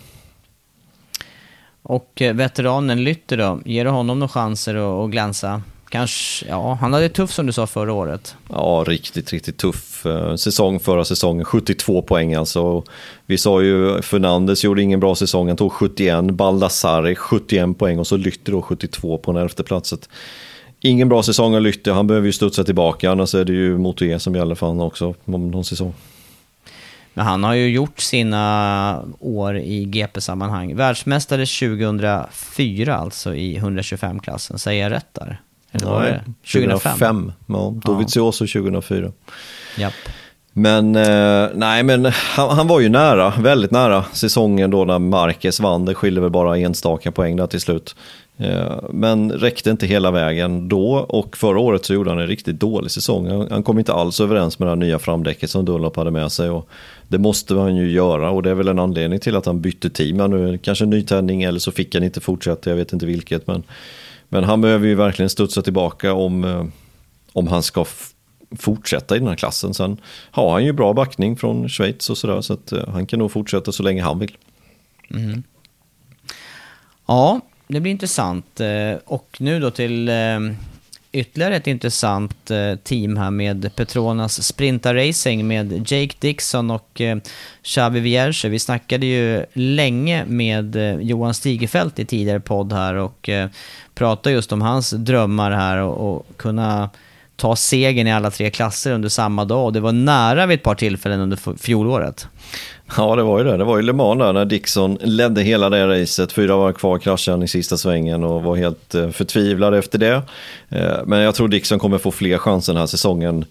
Och eh, veteranen Lytter då, ger du honom några chanser att, glänsa? Kanske, ja, han hade det tufft som du sa förra året. Ja, riktigt, riktigt tuff eh, säsong förra säsongen. 72 poäng alltså. Vi sa ju Fernandes gjorde ingen bra säsong, han tog 71. Baldassari 71 poäng och så Lytter då 72 på en elfte plats. Ingen bra säsong av Lytter, han behöver ju studsa tillbaka. Annars är det ju Moto E som gäller för honom också om någon säsong. Men han har ju gjort sina år i GP-sammanhang. Världsmästare 2004 alltså i 125-klassen. Säger jag rätt där? Eller var det 2005? 2005. Ja, Dovizioso 2004. Japp. Men eh, nej, men han, han var ju nära, väldigt nära säsongen då när Marquez vann. Det skiljer väl bara enstaka poäng där till slut. Eh, men räckte inte hela vägen då och förra året så gjorde han en riktigt dålig säsong. Han, han kom inte alls överens med det här nya framdäcket som Dunlop hade med sig. Och det måste han ju göra och det är väl en anledning till att han bytte team. här Nu kanske en nytändning eller så fick han inte fortsätta, jag vet inte vilket. Men, men han behöver ju verkligen studsa tillbaka om, eh, om han ska fortsätta i den här klassen. Sen har han ju bra backning från Schweiz och sådär så att eh, han kan nog fortsätta så länge han vill. Mm. Ja, det blir intressant. Eh, och nu då till ytterligare ett intressant eh, team här med Petronas Sprinta Racing med Jake Dixon och eh, Xavi Vierge. Vi snackade ju länge med eh, Johan Stigefelt i tidigare podd här och pratade just om hans drömmar här och, och kunna ta segern i alla tre klasser under samma dag. Och det var nära vid ett par tillfällen under fjolåret. Ja, det var ju det. Det var ju Le Mans där när Dixon ledde hela det racet. Fyra var kvar, kraschade i sista svängen och var helt eh, förtvivlad efter det. Eh, men jag tror Dixon kommer få fler chanser den här säsongen.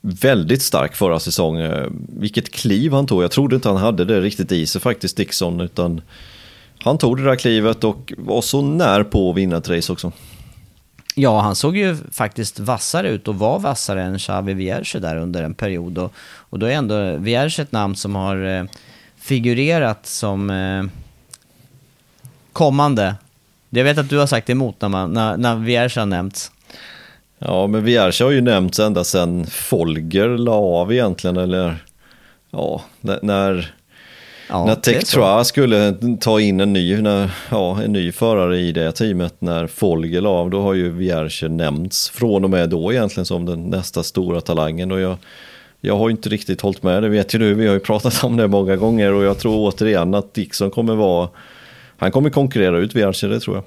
Väldigt stark förra säsongen. Eh, vilket kliv han tog. Jag trodde inte han hade det riktigt i sig faktiskt, Dixon. Utan han tog det där klivet och var så när på att vinna ett race också. Ja, han såg ju faktiskt vassare ut och var vassare än Xavi Vierge där under en period. Och, och då är ändå Vierge ett namn som har eh, figurerat som eh, kommande. Jag vet att du har sagt emot när, man, när, när Vierge har nämnts. Ja, men Vierge har ju nämnts ända sedan Folger la av egentligen, eller ja, när Ja, när Tech skulle ta in en ny, när, ja, en ny förare i det teamet när Folger av, då har ju Vierge nämnts från och med då egentligen som den nästa stora talangen. Och jag, jag har inte riktigt hållit med, det vet ju du, vi har ju pratat om det många gånger och jag tror återigen att Dixon kommer vara, han kommer konkurrera ut Vierge, det tror jag.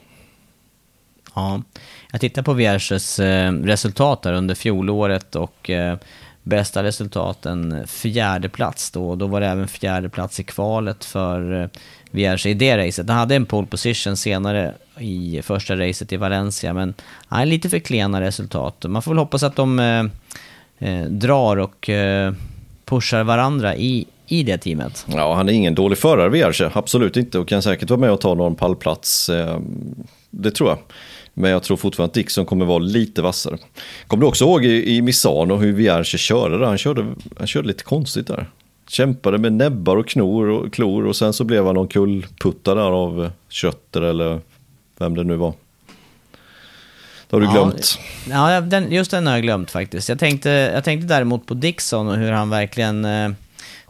Ja, jag tittar på Vierges eh, resultat där under fjolåret och eh, bästa resultat en fjärde plats då. Då var det även fjärde plats i kvalet för eh, Vierge i det racet. Han hade en pole position senare i första racet i Valencia, men nej, lite för klena resultat. Man får väl hoppas att de eh, eh, drar och eh, pushar varandra i, i det teamet. Ja, han är ingen dålig förare, Vierge. Absolut inte. Och kan säkert vara med och ta någon pallplats. Eh, det tror jag. Men jag tror fortfarande att Dixon kommer vara lite vassare. Kommer du också ihåg i, i Misano hur Vierge körde där? Han körde, han körde lite konstigt där. Kämpade med näbbar och knor och klor och sen så blev han någon kullputta där av Kötter eller vem det nu var. Det har du glömt. Ja, den, just den har jag glömt faktiskt. Jag tänkte, jag tänkte däremot på Dixon och hur han verkligen eh,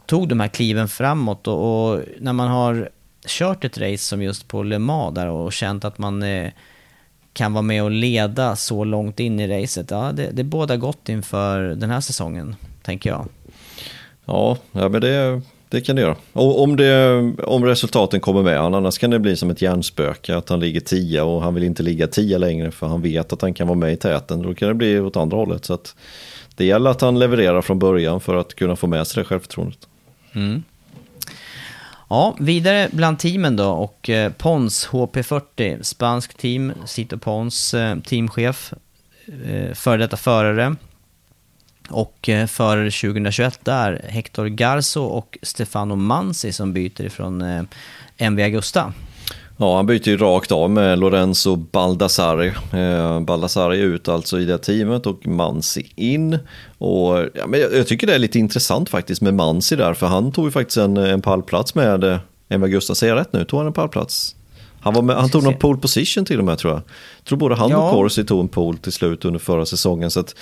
tog de här kliven framåt. Och, och, när man har kört ett race som just på Le Mans där och känt att man eh, kan vara med och leda så långt in i racet. Ja, det, det båda gott inför den här säsongen, tänker jag. Ja, ja men det, det kan det göra. Och om, det, om resultaten kommer med, annars kan det bli som ett hjärnspöke, att han ligger tia och han vill inte ligga tia längre för han vet att han kan vara med i täten. Då kan det bli åt andra hållet. Så att det gäller att han levererar från början för att kunna få med sig det självförtroendet. Mm. Ja, vidare bland teamen då och eh, Pons HP40, spansk team, Cito Pons eh, teamchef, eh, före detta förare. Och förare 2021 där Hector Garzo och Stefano Mansi som byter ifrån MV Augusta. Ja, han byter ju rakt av med Lorenzo Baldassari. Eh, Baldassari ut alltså i det teamet och Mansi in. Och, ja, men jag, jag, tycker det är lite intressant faktiskt med Mansi där, för han tog ju faktiskt en, en pallplats med eh, Emma Gustav. Säger jag rätt nu? Tog han en pallplats? Han, var med, han tog någon pole position till och med tror jag. Jag tror både han ja. och Corsi tog en pole till slut under förra säsongen. Så att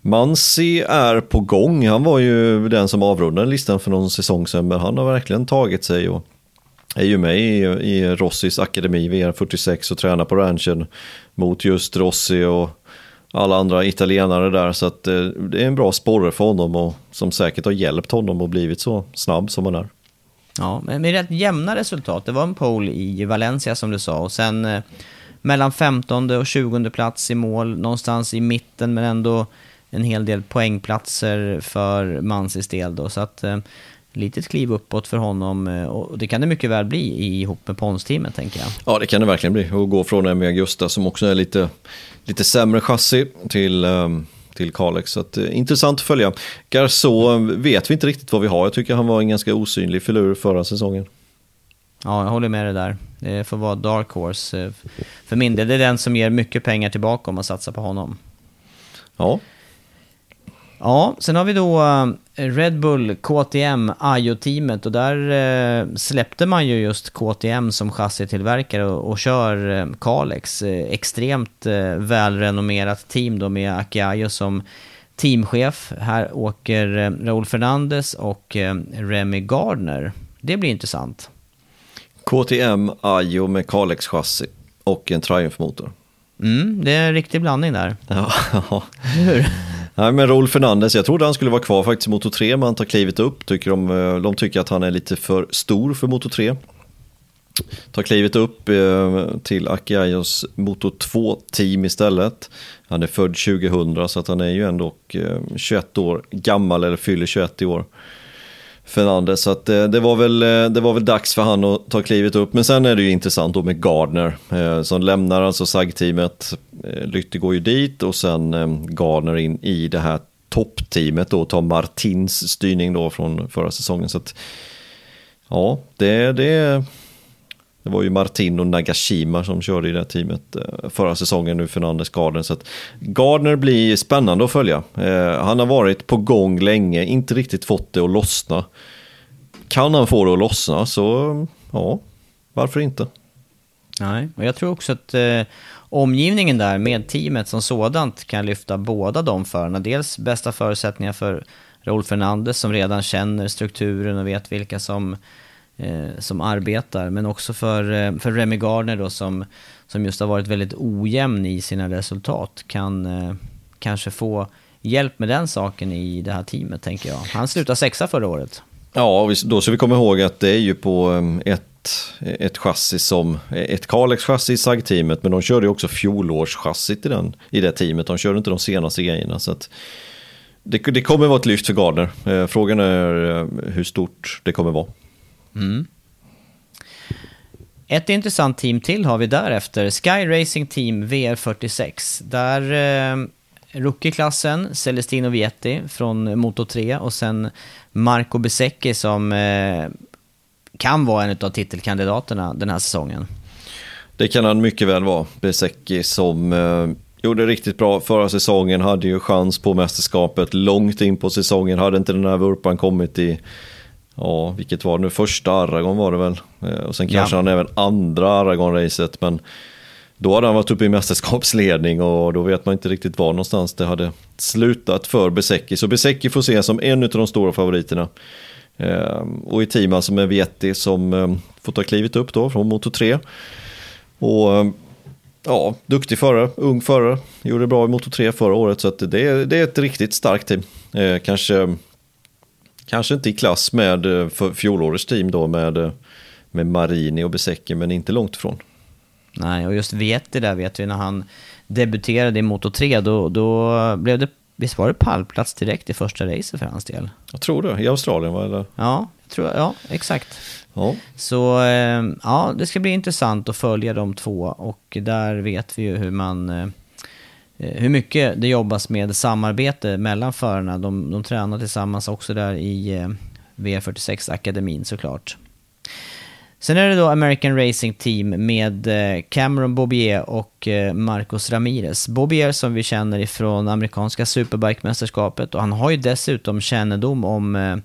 Mansi är på gång. Han var ju den som avrundade listan för någon säsong sedan, men han har verkligen tagit sig och är ju med i, i Rossis akademi VR46 och tränar på ranchen mot just Rossi och alla andra italienare där. Så att eh, det är en bra sporre för honom och som säkert har hjälpt honom och blivit så snabb som han är. Ja, men med rätt jämna resultat. Det var en pole i Valencia som du sa och sen eh, mellan 15 och 20 plats i mål, någonstans i mitten men ändå en hel del poängplatser för Mansis del då. Så att eh, litet kliv uppåt för honom eh, och det kan det mycket väl bli ihop med Pons-teamet tänker jag. Ja det kan det verkligen bli och gå från MV Augusta som också är lite, lite sämre chassi till um till Kalex. Så att, eh, intressant att följa. Garso eh, vet vi inte riktigt vad vi har. Jag tycker han var en ganska osynlig filur förra säsongen. Ja, jag håller med dig där. Det får vara Dark Horse. För min del, det är den som ger mycket pengar tillbaka om man satsar på honom. Ja. Ja, sen har vi då Red Bull, KTM, Ajo-teamet och där eh, släppte man ju just KTM som chassitillverkare och, och kör eh, Kalex. Eh, extremt välrenommerat team då med Aki Ajo som teamchef. Här åker eh, Raúl Fernandez och eh, Remy Gardner. Det blir intressant. KTM Ajo med Kalex-chassi och en Triumph-motor. Mm, det är en riktig blandning där. Ja, Hur? Nej, men Rolf Fernandez, jag trodde han skulle vara kvar faktiskt i Moto 3, men han tar klivet upp. Tycker de, eh, de tycker att han är lite för stor för Moto 3. Tar klivet upp eh, till Aki Akiayos Moto 2-team istället. Han är född 2000 så att han är ju ändå eh, 21 år gammal, eller fyller 21 i år. Fernandez, så att, eh, det, var väl, eh, det var väl dags för han att ta klivet upp. Men sen är det ju intressant då med Gardner eh, som lämnar alltså SAG-teamet. Eh, Lytte går ju dit och sen eh, Gardner in i det här toppteamet då, tar Martins styrning då från förra säsongen. Så att, ja, det, det, det var ju Martin och Nagashima som körde i det här teamet eh, förra säsongen nu, Fernandes Gardner. Så att Gardner blir spännande att följa. Eh, han har varit på gång länge, inte riktigt fått det att lossna. Kan han få det att lossna så, ja, varför inte? Nej, och jag tror också att eh, omgivningen där med teamet som sådant kan lyfta båda de förarna. Dels bästa förutsättningar för Rolf Fernandez som redan känner strukturen och vet vilka som, Eh, som arbetar. Men också för, eh, för Remy Gardner då som, som just har varit väldigt ojämn i sina resultat. Kan eh, kanske få hjälp med den saken i det här teamet tänker jag. Han slutade sexa förra året. Ja, då ska vi komma ihåg att det är ju på ett, ett chassi som, ett Kalex-chassi i SAG-teamet, men de körde ju också fjolårschassit i, den, i det teamet. De körde inte de senaste grejerna. Så att det, det kommer vara ett lyft för Gardner. Frågan är hur stort det kommer vara. Mm. Ett intressant team till har vi därefter, Sky Racing Team VR46. Där eh, rookie-klassen, Celestino Vietti från Moto 3 och sen Marco Besecchi som eh, kan vara en av titelkandidaterna den här säsongen. Det kan han mycket väl vara. Besecchi som eh, gjorde riktigt bra förra säsongen, hade ju chans på mästerskapet långt in på säsongen, hade inte den här vurpan kommit i, ja, vilket var det nu, första Aragon var det väl. Eh, och sen kanske Ja. han även andra Aragon-racet, men då hade han varit uppe i mästerskapsledning och då vet man inte riktigt var någonstans det hade slutat för Besecki. Så Besecki får ses som en av de stora favoriterna. Eh, och i team alltså med Vietti som eh, får ta klivet upp då från Moto 3. Och ja, duktig förare, ung förare. Gjorde bra i Moto 3 förra året så att det, är, det är ett riktigt starkt team. Kanske, kanske inte i klass med eh, fjolårets team då med, eh, med Marini och Besecki men inte långt ifrån. Nej, och just Vietti där vet vi när han debuterade i Moto 3, då, då blev det, visst var det pallplats direkt i första racet för hans del? Jag tror det, i Australien va? Eller? Ja, jag tror, ja exakt. Ja. Så eh, ja, det ska bli intressant att följa de två och där vet vi ju hur man Eh, hur mycket det jobbas med samarbete mellan förarna. De, de tränar tillsammans också där i eh, V46-akademin såklart. Sen är det då American Racing Team med eh, Cameron Bobier och Marcos Ramirez. Bobier som vi känner ifrån amerikanska Superbike-mästerskapet och han har ju dessutom kännedom om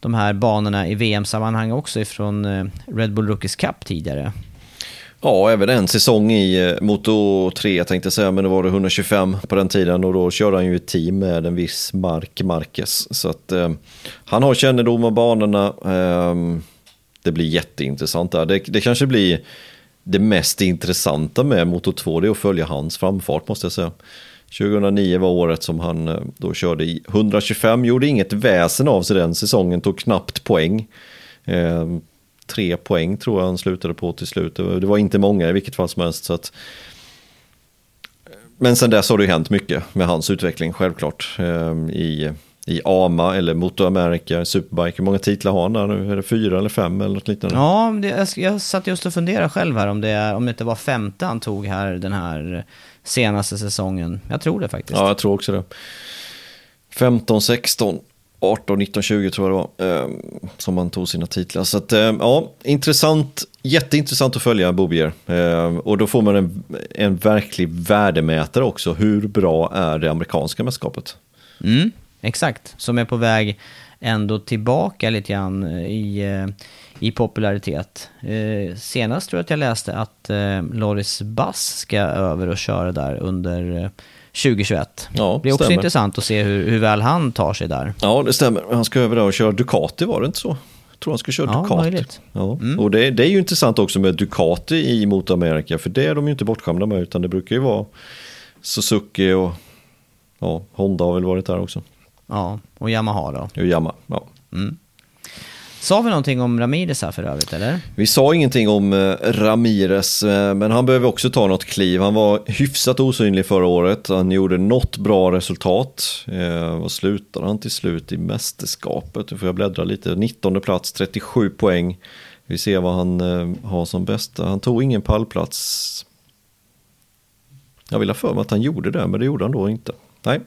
de här banorna i VM-sammanhang också ifrån Red Bull Rookies Cup tidigare. Ja, även en säsong i eh, Moto 3 tänkte jag säga, men då var det 125 på den tiden och då körde han ju ett team med en viss Mark Marquez. Så att eh, han har kännedom om banorna. Eh, det blir jätteintressant där. Det, det kanske blir det mest intressanta med Moto 2, det är att följa hans framfart måste jag säga. 2009 var året som han eh, då körde i 125, gjorde inget väsen av sig den säsongen, tog knappt poäng. Eh, tre poäng tror jag han slutade på till slut. Det var- inte många i vilket fall som helst. Så att... Men sen dess har det ju hänt mycket med hans utveckling självklart. Ehm, I, I AMA eller Moto America, Superbike. Hur många titlar har han där nu? Är det fyra eller fem eller något liknande? Ja, det, jag, jag satt just och funderade själv här om det, är, om det inte var femte han tog här den här senaste säsongen. Jag tror det faktiskt. Ja, jag tror också det. 15, 16, 18, 19, 20 tror jag det var. Eh, som han tog sina titlar. Så att, eh, ja, intressant. Jätteintressant att följa Bobier. Eh, och då får man en, en verklig värdemätare också. Hur bra är det amerikanska mästerskapet? Mm, exakt, som är på väg ändå tillbaka lite grann eh, i, eh, i popularitet. Eh, senast tror jag att jag läste att eh, Loris Bass ska över och köra där under eh, 2021. Ja, det blir också stämmer. intressant att se hur, hur väl han tar sig där. Ja, det stämmer. Han ska över där och köra Ducati, var det inte så? Jag tror han ska köra Ja, Ducati. möjligt. Ja. Mm. Och det, det är ju intressant också med Ducati i Motoramerika, för det är de ju inte bortskämda med, utan det brukar ju vara Suzuki och ja, Honda har väl varit där också. Ja, och Yamaha då. Och Yamaha. Ja. Sa vi någonting om Ramirez här för övrigt, eller? Vi sa ingenting om eh, Ramirez, eh, men han behöver också ta något kliv. Han var hyfsat osynlig förra året. Han gjorde något bra resultat. Eh, vad slutade han till slut i mästerskapet? Nu får jag bläddra lite. 19 plats, 37 poäng. Vi ser vad han har som bästa. Han tog ingen pallplats. Jag vill ha för mig att han gjorde det, men det gjorde han då inte. Nej,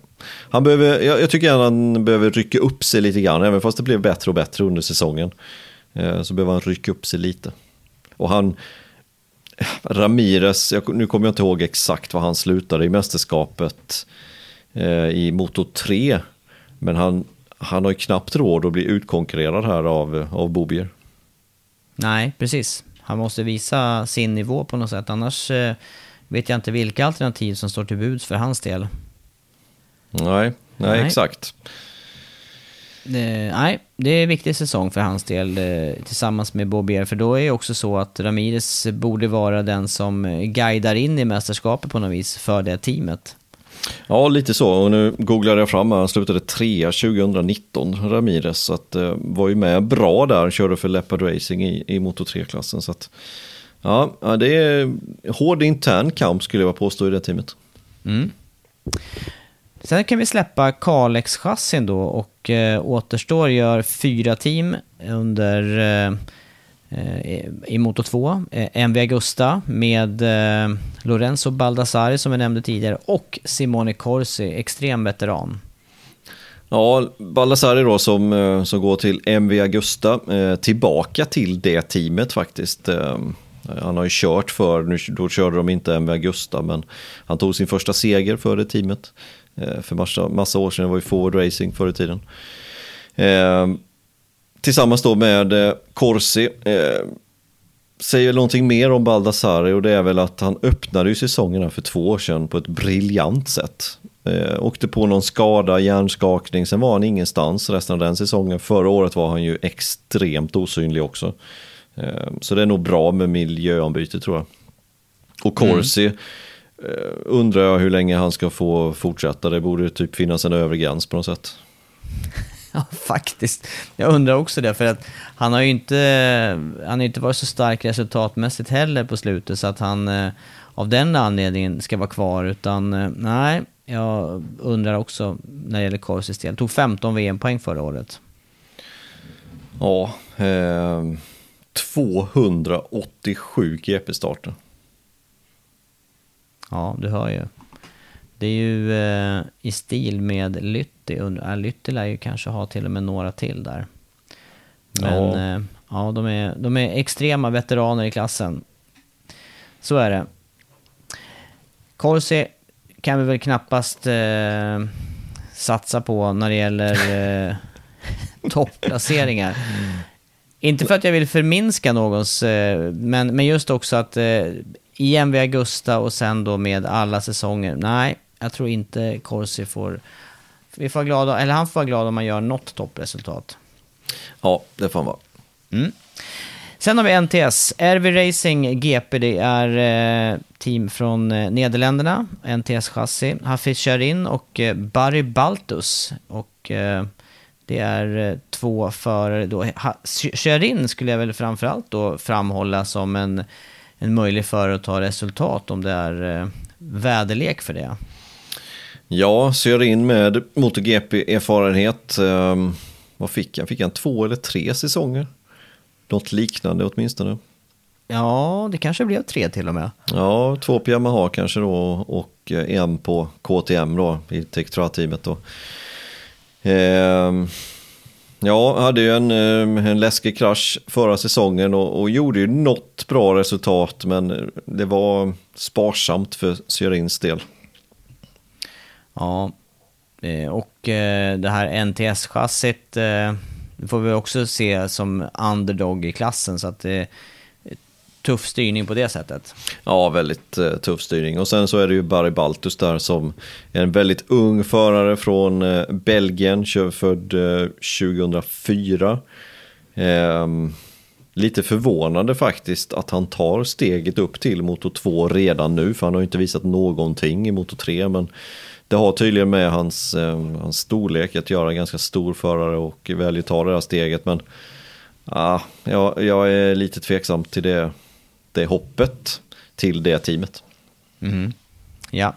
han behöver, jag, jag tycker att han behöver rycka upp sig lite grann, även fast det blev bättre och bättre under säsongen. Eh, så behöver han rycka upp sig lite. Och han, eh, Ramirez, jag, nu kommer jag inte ihåg exakt vad han slutade i mästerskapet eh, i Moto 3. Men han, han har ju knappt råd att bli utkonkurrerad här av, av Bobier. Nej, precis. Han måste visa sin nivå på något sätt, annars eh, vet jag inte vilka alternativ som står till buds för hans del. Nej, nej, Nej. exakt. Eh, nej, det är en viktig säsong för hans del eh, tillsammans med Bobier. För då är det också så att Ramirez borde vara den som guidar in i mästerskapet på något vis för det teamet. Ja, lite så. Och nu googlade jag fram. Han slutade trea 2019, Ramirez. Så att eh, var ju med bra där. Körde för Leopard Racing i, i Moto 3-klassen. Så att, ja, det är hård intern kamp skulle jag påstå i det teamet. Mm. Sen kan vi släppa Kalex-chassin då och eh, återstår gör fyra team under eh, eh i Moto 2. Eh, MV Augusta med eh, Lorenzo Baldassari som jag nämnde tidigare och Simone Corsi, extrem veteran. Ja, Baldassari då som, eh, som går till MV Augusta, eh, tillbaka till det teamet faktiskt. Eh, Han har ju kört för, nu, då körde de inte MV Augusta, men han tog sin första seger för det teamet. Eh, För massa, massa år sedan, det var ju Forward Racing förr i tiden. Eh, tillsammans då med eh, Corsi. Säger någonting mer om Baldassari och det är väl att han öppnade ju säsongen här för två år sedan på ett briljant sätt. Eh, åkte på någon skada, hjärnskakning, sen var han ingenstans resten av den säsongen. Förra året var han ju extremt osynlig också. Eh, så det är nog bra med miljöombyte tror jag. Och Corsi eh, undrar jag hur länge han ska få fortsätta. Det borde typ finnas en övre gräns på något sätt. Ja, faktiskt. Jag undrar också det, för att han har ju inte, han har inte varit så stark resultatmässigt heller på slutet, så att han eh, av den anledningen ska vara kvar, utan eh, nej, jag undrar också när det gäller Corsis del. Tog 15 VM-poäng förra året. Ja, eh, 287 GP-starter. Ja, du hör ju. Det är ju eh, i stil med Lytti. Äh, Lytti lär ju kanske ha till och med några till där. Men Ja. eh, ja de, är, de är extrema veteraner i klassen. Så är det. Corsi kan vi väl knappast eh, satsa på när det gäller eh, topplaceringar. Inte för att jag vill förminska någons, eh, men, men just också att eh, i MV Augusta och sen då med alla säsonger. Nej, jag tror inte Corsi får... Vi får glada, eller han får vara glad om man gör något toppresultat. Ja, det får han vara. Mm. Sen har vi NTS. RV Racing GP, det är eh, team från eh, Nederländerna. NTS-chassi. Hafiz Sharin och eh, Barry Baltus. Och det är två förare då. Ha, Sharin skulle jag väl framförallt då framhålla som en, en möjlig förare att ta resultat om det är eh, väderlek för det. Ja, så jag in med MotoGP-erfarenhet. Um, vad fick han? Fick han två eller tre säsonger? Något liknande åtminstone. Ja, det kanske blev tre till och med. Ja, två på Yamaha kanske då och eh, en på KTM då i Tektra-teamet då. Ehm, ja, hade ju en, eh, en läskig krasch förra säsongen och, och gjorde ju något bra resultat men det var sparsamt för Syrins del. Ja, eh, och eh, det här NTS-chassit, Det får vi också se som underdog i klassen, så att det tuff styrning på det sättet. Ja, väldigt eh, tuff styrning. Och sen så är det ju Barry Baltus där som är en väldigt ung förare från eh, Belgien, född eh, 2004. Ehm, lite förvånande faktiskt att han tar steget upp till Moto 2 redan nu, för han har ju inte visat någonting i Moto 3, men det har tydligen med hans, eh, hans storlek att göra, ganska stor förare och väljer att ta det här steget, men ah, jag, jag är lite tveksam till det, det hoppet till det teamet. Mm. Ja.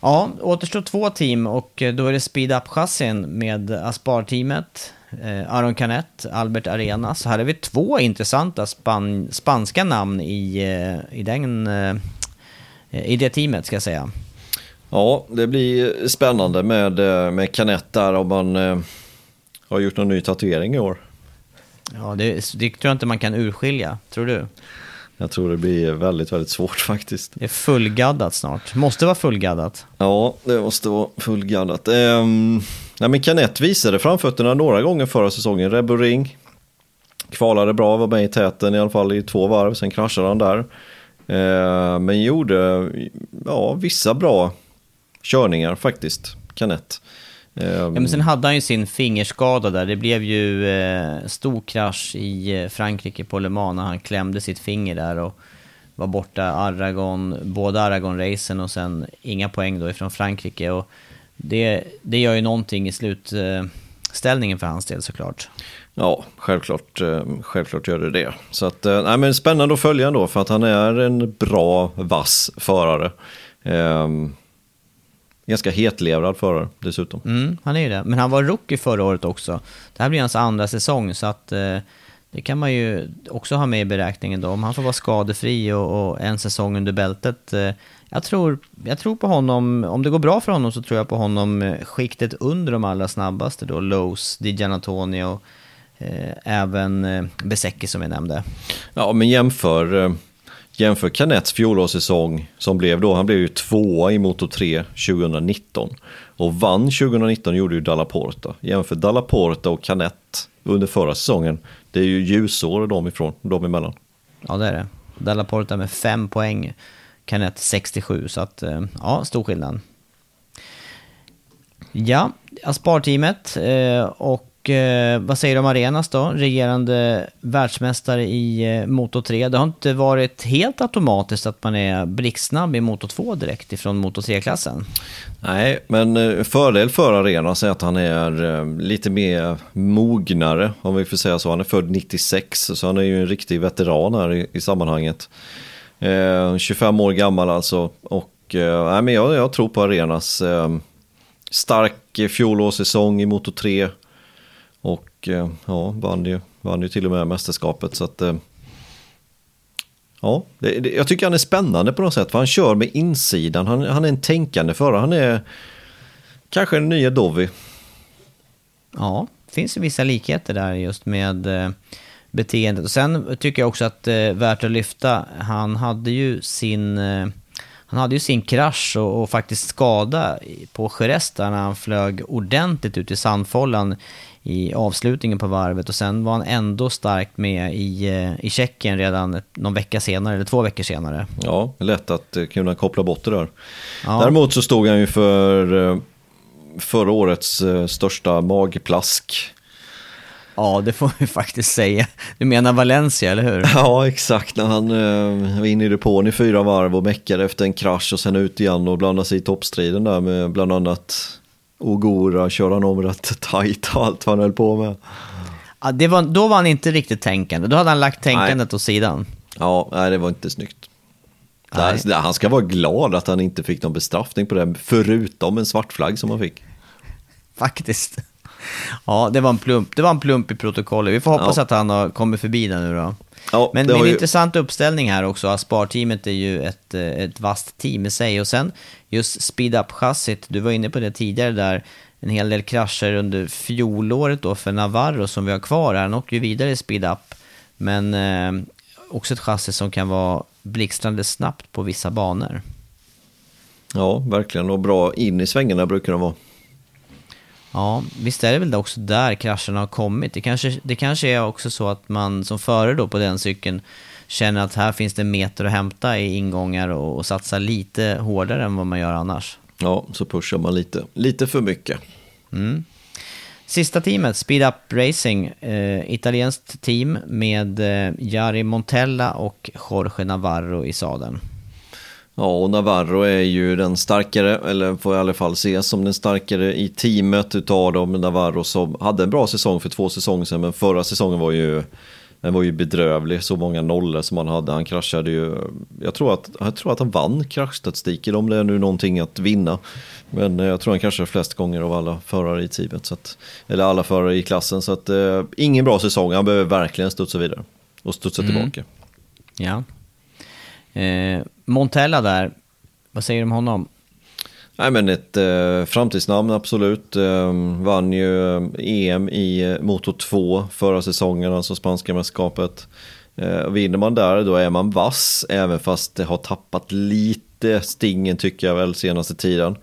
Ja, återstår två team och då är det Speed Up-chassin med Aspar-teamet. Eh, Aron Canet, Albert Arenas. Så här har vi två intressanta span spanska namn i, eh, i, den, eh, i det teamet, ska jag säga. Ja, det blir spännande med, eh, med Canet där om man eh, har gjort någon ny tatuering i år. Ja, det, det tror jag inte man kan urskilja, tror du? Jag tror det blir väldigt, väldigt svårt faktiskt. Det är fullgaddat snart. Måste vara fullgaddat. Ja, det måste vara fullgaddat. Ehm, nej, men Canet visade framfötterna några gånger förra säsongen. Rebel Ring kvalade bra, var med i täten i alla fall i två varv, sen kraschade han där. Ehm, men gjorde ja, vissa bra körningar faktiskt, Canet. Ja, men sen hade han ju sin fingerskada där. Det blev ju eh, stor krasch i eh, Frankrike på Le Mans när han klämde sitt finger där och var borta Aragon, både Aragon-racen och sen inga poäng då ifrån Frankrike. Och det, det gör ju någonting i slutställningen för hans del såklart. Ja, självklart, eh, självklart gör det det. Så att, eh, nej, men spännande att följa ändå för att han är en bra, vass förare. Um, Ganska hetlevrad förare dessutom. Mm, han är ju det. Men han var rookie förra året också. Det här blir hans andra säsong, så att eh, det kan man ju också ha med i beräkningen då. Om han får vara skadefri och, och en säsong under bältet. Eh, jag, tror, jag tror på honom, om det går bra för honom så tror jag på honom eh, skiktet under de allra snabbaste då. Lowe's, Di Gianantonio och eh, även eh, Besecki som jag nämnde. Ja, men jämför eh, Jämför Canets fjolårssäsong som blev då, han blev ju tvåa i Moto 3 2019. Och vann 2019 gjorde ju Dalla Porta. Jämför Dalla Porta och Canet under förra säsongen. Det är ju ljusår de ifrån, de emellan. Ja det är det. Dalla Porta med fem poäng. Canet 67, så att eh, ja, stor skillnad. Ja, Aspar-teamet eh, och och eh, vad säger du om Arenas då? Regerande världsmästare i eh, Moto 3. Det har inte varit helt automatiskt att man är blixtsnabb i Moto 2 direkt ifrån Moto 3-klassen. Nej, men eh, fördel för Arenas är att han är eh, lite mer mognare, om vi får säga så. Han är född 96, så han är ju en riktig veteran här i, i sammanhanget. Eh, 25 år gammal alltså. Och eh, men jag, jag tror på Arenas eh, stark fjolårssäsong i Moto 3 och eh, ja, vann ju, vann ju till och med mästerskapet. Så att, eh, ja, det, det, jag tycker han är spännande på något sätt. För han kör med insidan. Han, han är en tänkande förare. Han är kanske den nya Dovi. Ja, det finns vissa likheter där just med eh, beteendet. Och sen tycker jag också att eh, värt att lyfta, han hade ju sin... Eh, han hade ju sin krasch och, och faktiskt skada på Jerez när han flög ordentligt ut i sandfållan i avslutningen på varvet och sen var han ändå starkt med i, eh, i Tjeckien redan någon vecka senare, eller två veckor senare. Ja, lätt att eh, kunna koppla bort det där. Ja. Däremot så stod han ju för eh, förra årets största magplask. Ja, det får vi faktiskt säga. Du menar Valencia, eller hur? Ja, exakt. När han eh, var inne i depån i fyra varv och meckade efter en krasch och sen ut igen och blandade sig i toppstriden där med bland annat Ogora körde han om rätt tajt och allt vad han höll på med. Ja, det var, då var han inte riktigt tänkande. Då hade han lagt tänkandet nej. åt sidan. Ja, nej, det var inte snyggt. Nej. Han ska vara glad att han inte fick någon bestraffning på det, förutom en svart flagg som han fick. Faktiskt. Ja, det var en plump, det var en plump i protokollet. Vi får hoppas ja. att han har kommit förbi den nu då. Ja, Men det är en ju... intressant uppställning här också. Aspar-teamet är ju ett, eh, ett vasst team i sig. Och sen just speed up-chassit, du var inne på det tidigare där. En hel del krascher under fjolåret då för Navarro som vi har kvar här. Han åker ju vidare i speed up. Men eh, också ett chassi som kan vara blixtrande snabbt på vissa banor. Ja, verkligen. Och bra in i svängarna brukar de vara. Ja, visst är det väl också där krascherna har kommit. Det kanske, det kanske är också så att man som förare då på den cykeln känner att här finns det meter att hämta i ingångar och, och satsa lite hårdare än vad man gör annars. Ja, så pushar man lite, lite för mycket. Mm. Sista teamet, Speed Up Racing, eh, italienskt team med eh, Jari Montella och Jorge Navarro i sadeln. Ja, och Navarro är ju den starkare, eller får i alla fall ses som den starkare i teamet utav dem. Navarro som hade en bra säsong för två säsonger sedan, men förra säsongen var ju den var ju bedrövlig, så många nollor som han hade. Han kraschade ju, jag tror att, jag tror att han vann kraschstatistiken om det är nu någonting att vinna. Men eh, jag tror han kraschade flest gånger av alla förare i teamet, så att, eller alla förare i klassen. Så att, eh, ingen bra säsong, han behöver verkligen studsa vidare och studsa mm. tillbaka. Ja. Eh, Montella där, vad säger du om honom? Nej men ett eh, framtidsnamn absolut. Eh, vann ju EM eh, i eh, Moto 2 förra säsongen, alltså spanska mästerskapet. Eh, vinner man där då är man vass, även fast det har tappat lite stingen tycker jag väl senaste tiden.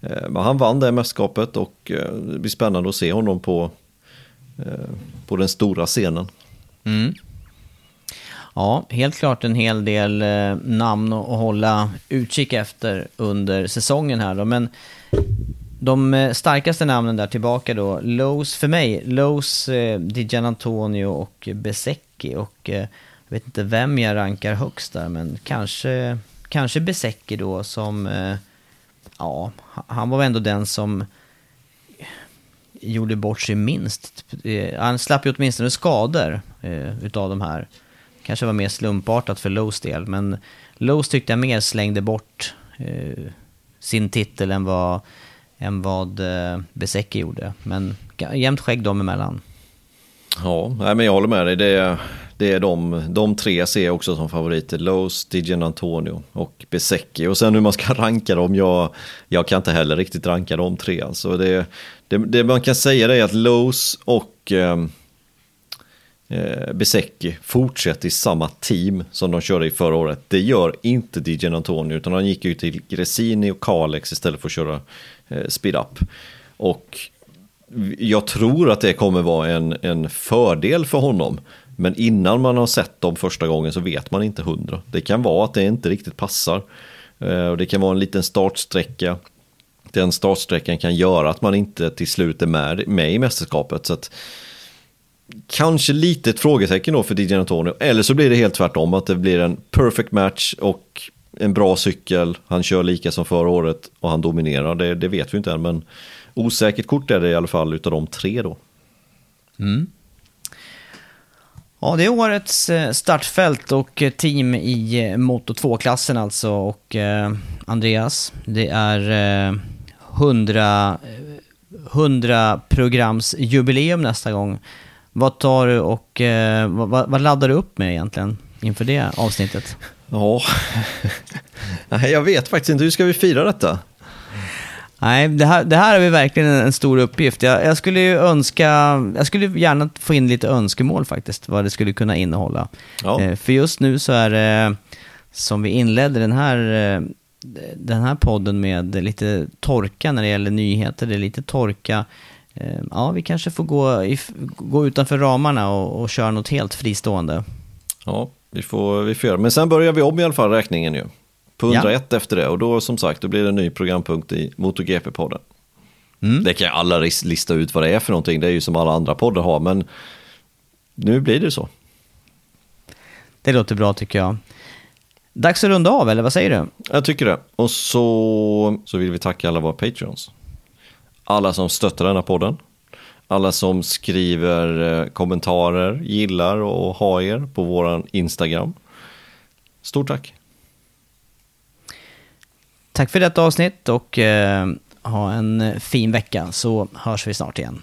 Eh, men han vann det mästerskapet och eh, det blir spännande att se honom på, på den stora scenen. Mm. Ja, helt klart en hel del eh, namn att hålla utkik efter under säsongen här då. Men de eh, starkaste namnen där tillbaka då, Lowe's för mig, Lowe's, eh, Di Gianantonio och Besecki. Och eh, jag vet inte vem jag rankar högst där, men kanske, kanske Besecki då som, eh, ja, han var väl ändå den som gjorde bort sig minst. Eh, han slapp ju åtminstone skador eh, utav de här kanske var mer slumpartat för Lowe's del, men Lowe's tyckte jag mer slängde bort eh, sin titel än vad, än vad eh, Besecki gjorde. Men jämnt skägg dem emellan. Ja, nej, men jag håller med dig. Det är, det är de, de tre ser jag också som favoriter. Lowe's, Digen Antonio och Besecki. Och sen hur man ska ranka dem, jag, jag kan inte heller riktigt ranka de tre. Alltså det, det, det man kan säga är att Lowe's och eh, eh, Besecki fortsätter i samma team som de körde i förra året. Det gör inte DJ Antonio utan han gick ju till Gresini och Kalex istället för att köra eh, speed up. Och jag tror att det kommer vara en, en fördel för honom. Men innan man har sett dem första gången så vet man inte hundra. Det kan vara att det inte riktigt passar. Eh, och det kan vara en liten startsträcka. Den startsträckan kan göra att man inte till slut är med, med i mästerskapet. Så att kanske lite ett frågetecken då för DJ Antonio. Eller så blir det helt tvärtom, att det blir en perfect match och en bra cykel. Han kör lika som förra året och han dominerar. Det, det vet vi inte än, men osäkert kort är det i alla fall utav de tre då. Mm. Ja, det är årets eh, startfält och eh, team i eh, Moto 2-klassen alltså. Och eh, Andreas, det är eh, 100, 100 programs jubileum nästa gång. Vad tar du och eh, vad, vad, laddar du upp med egentligen inför det avsnittet? Ja, jag vet faktiskt inte. Hur ska vi fira detta? Nej, det här, det här är verkligen en stor uppgift. Jag, jag, skulle ju önska, jag skulle gärna få in lite önskemål faktiskt, vad det skulle kunna innehålla. Ja. Eh, för just nu så är det, som vi inledde den här, eh, den här podden med lite torka när det gäller nyheter. Det är lite torka ja, vi kanske får gå, gå utanför ramarna och, och köra något helt fristående. Ja, vi får, vi får göra Men sen börjar vi om i alla fall räkningen ju. På 101 ja. efter det och då som sagt då blir det en ny programpunkt i MotoGP-podden. Mm. Det kan alla lista ut vad det är för någonting, det är ju som alla andra poddar har, men nu blir det så. Det låter bra tycker jag. Dags att runda av, eller vad säger du? Jag tycker det. Och så, så vill vi tacka alla våra patreons alla som stöttar denna podden, alla som skriver eh, kommentarer, gillar och har er på våran Instagram. Stort tack! Tack för detta avsnitt och eh, ha en eh, fin vecka så hörs vi snart igen.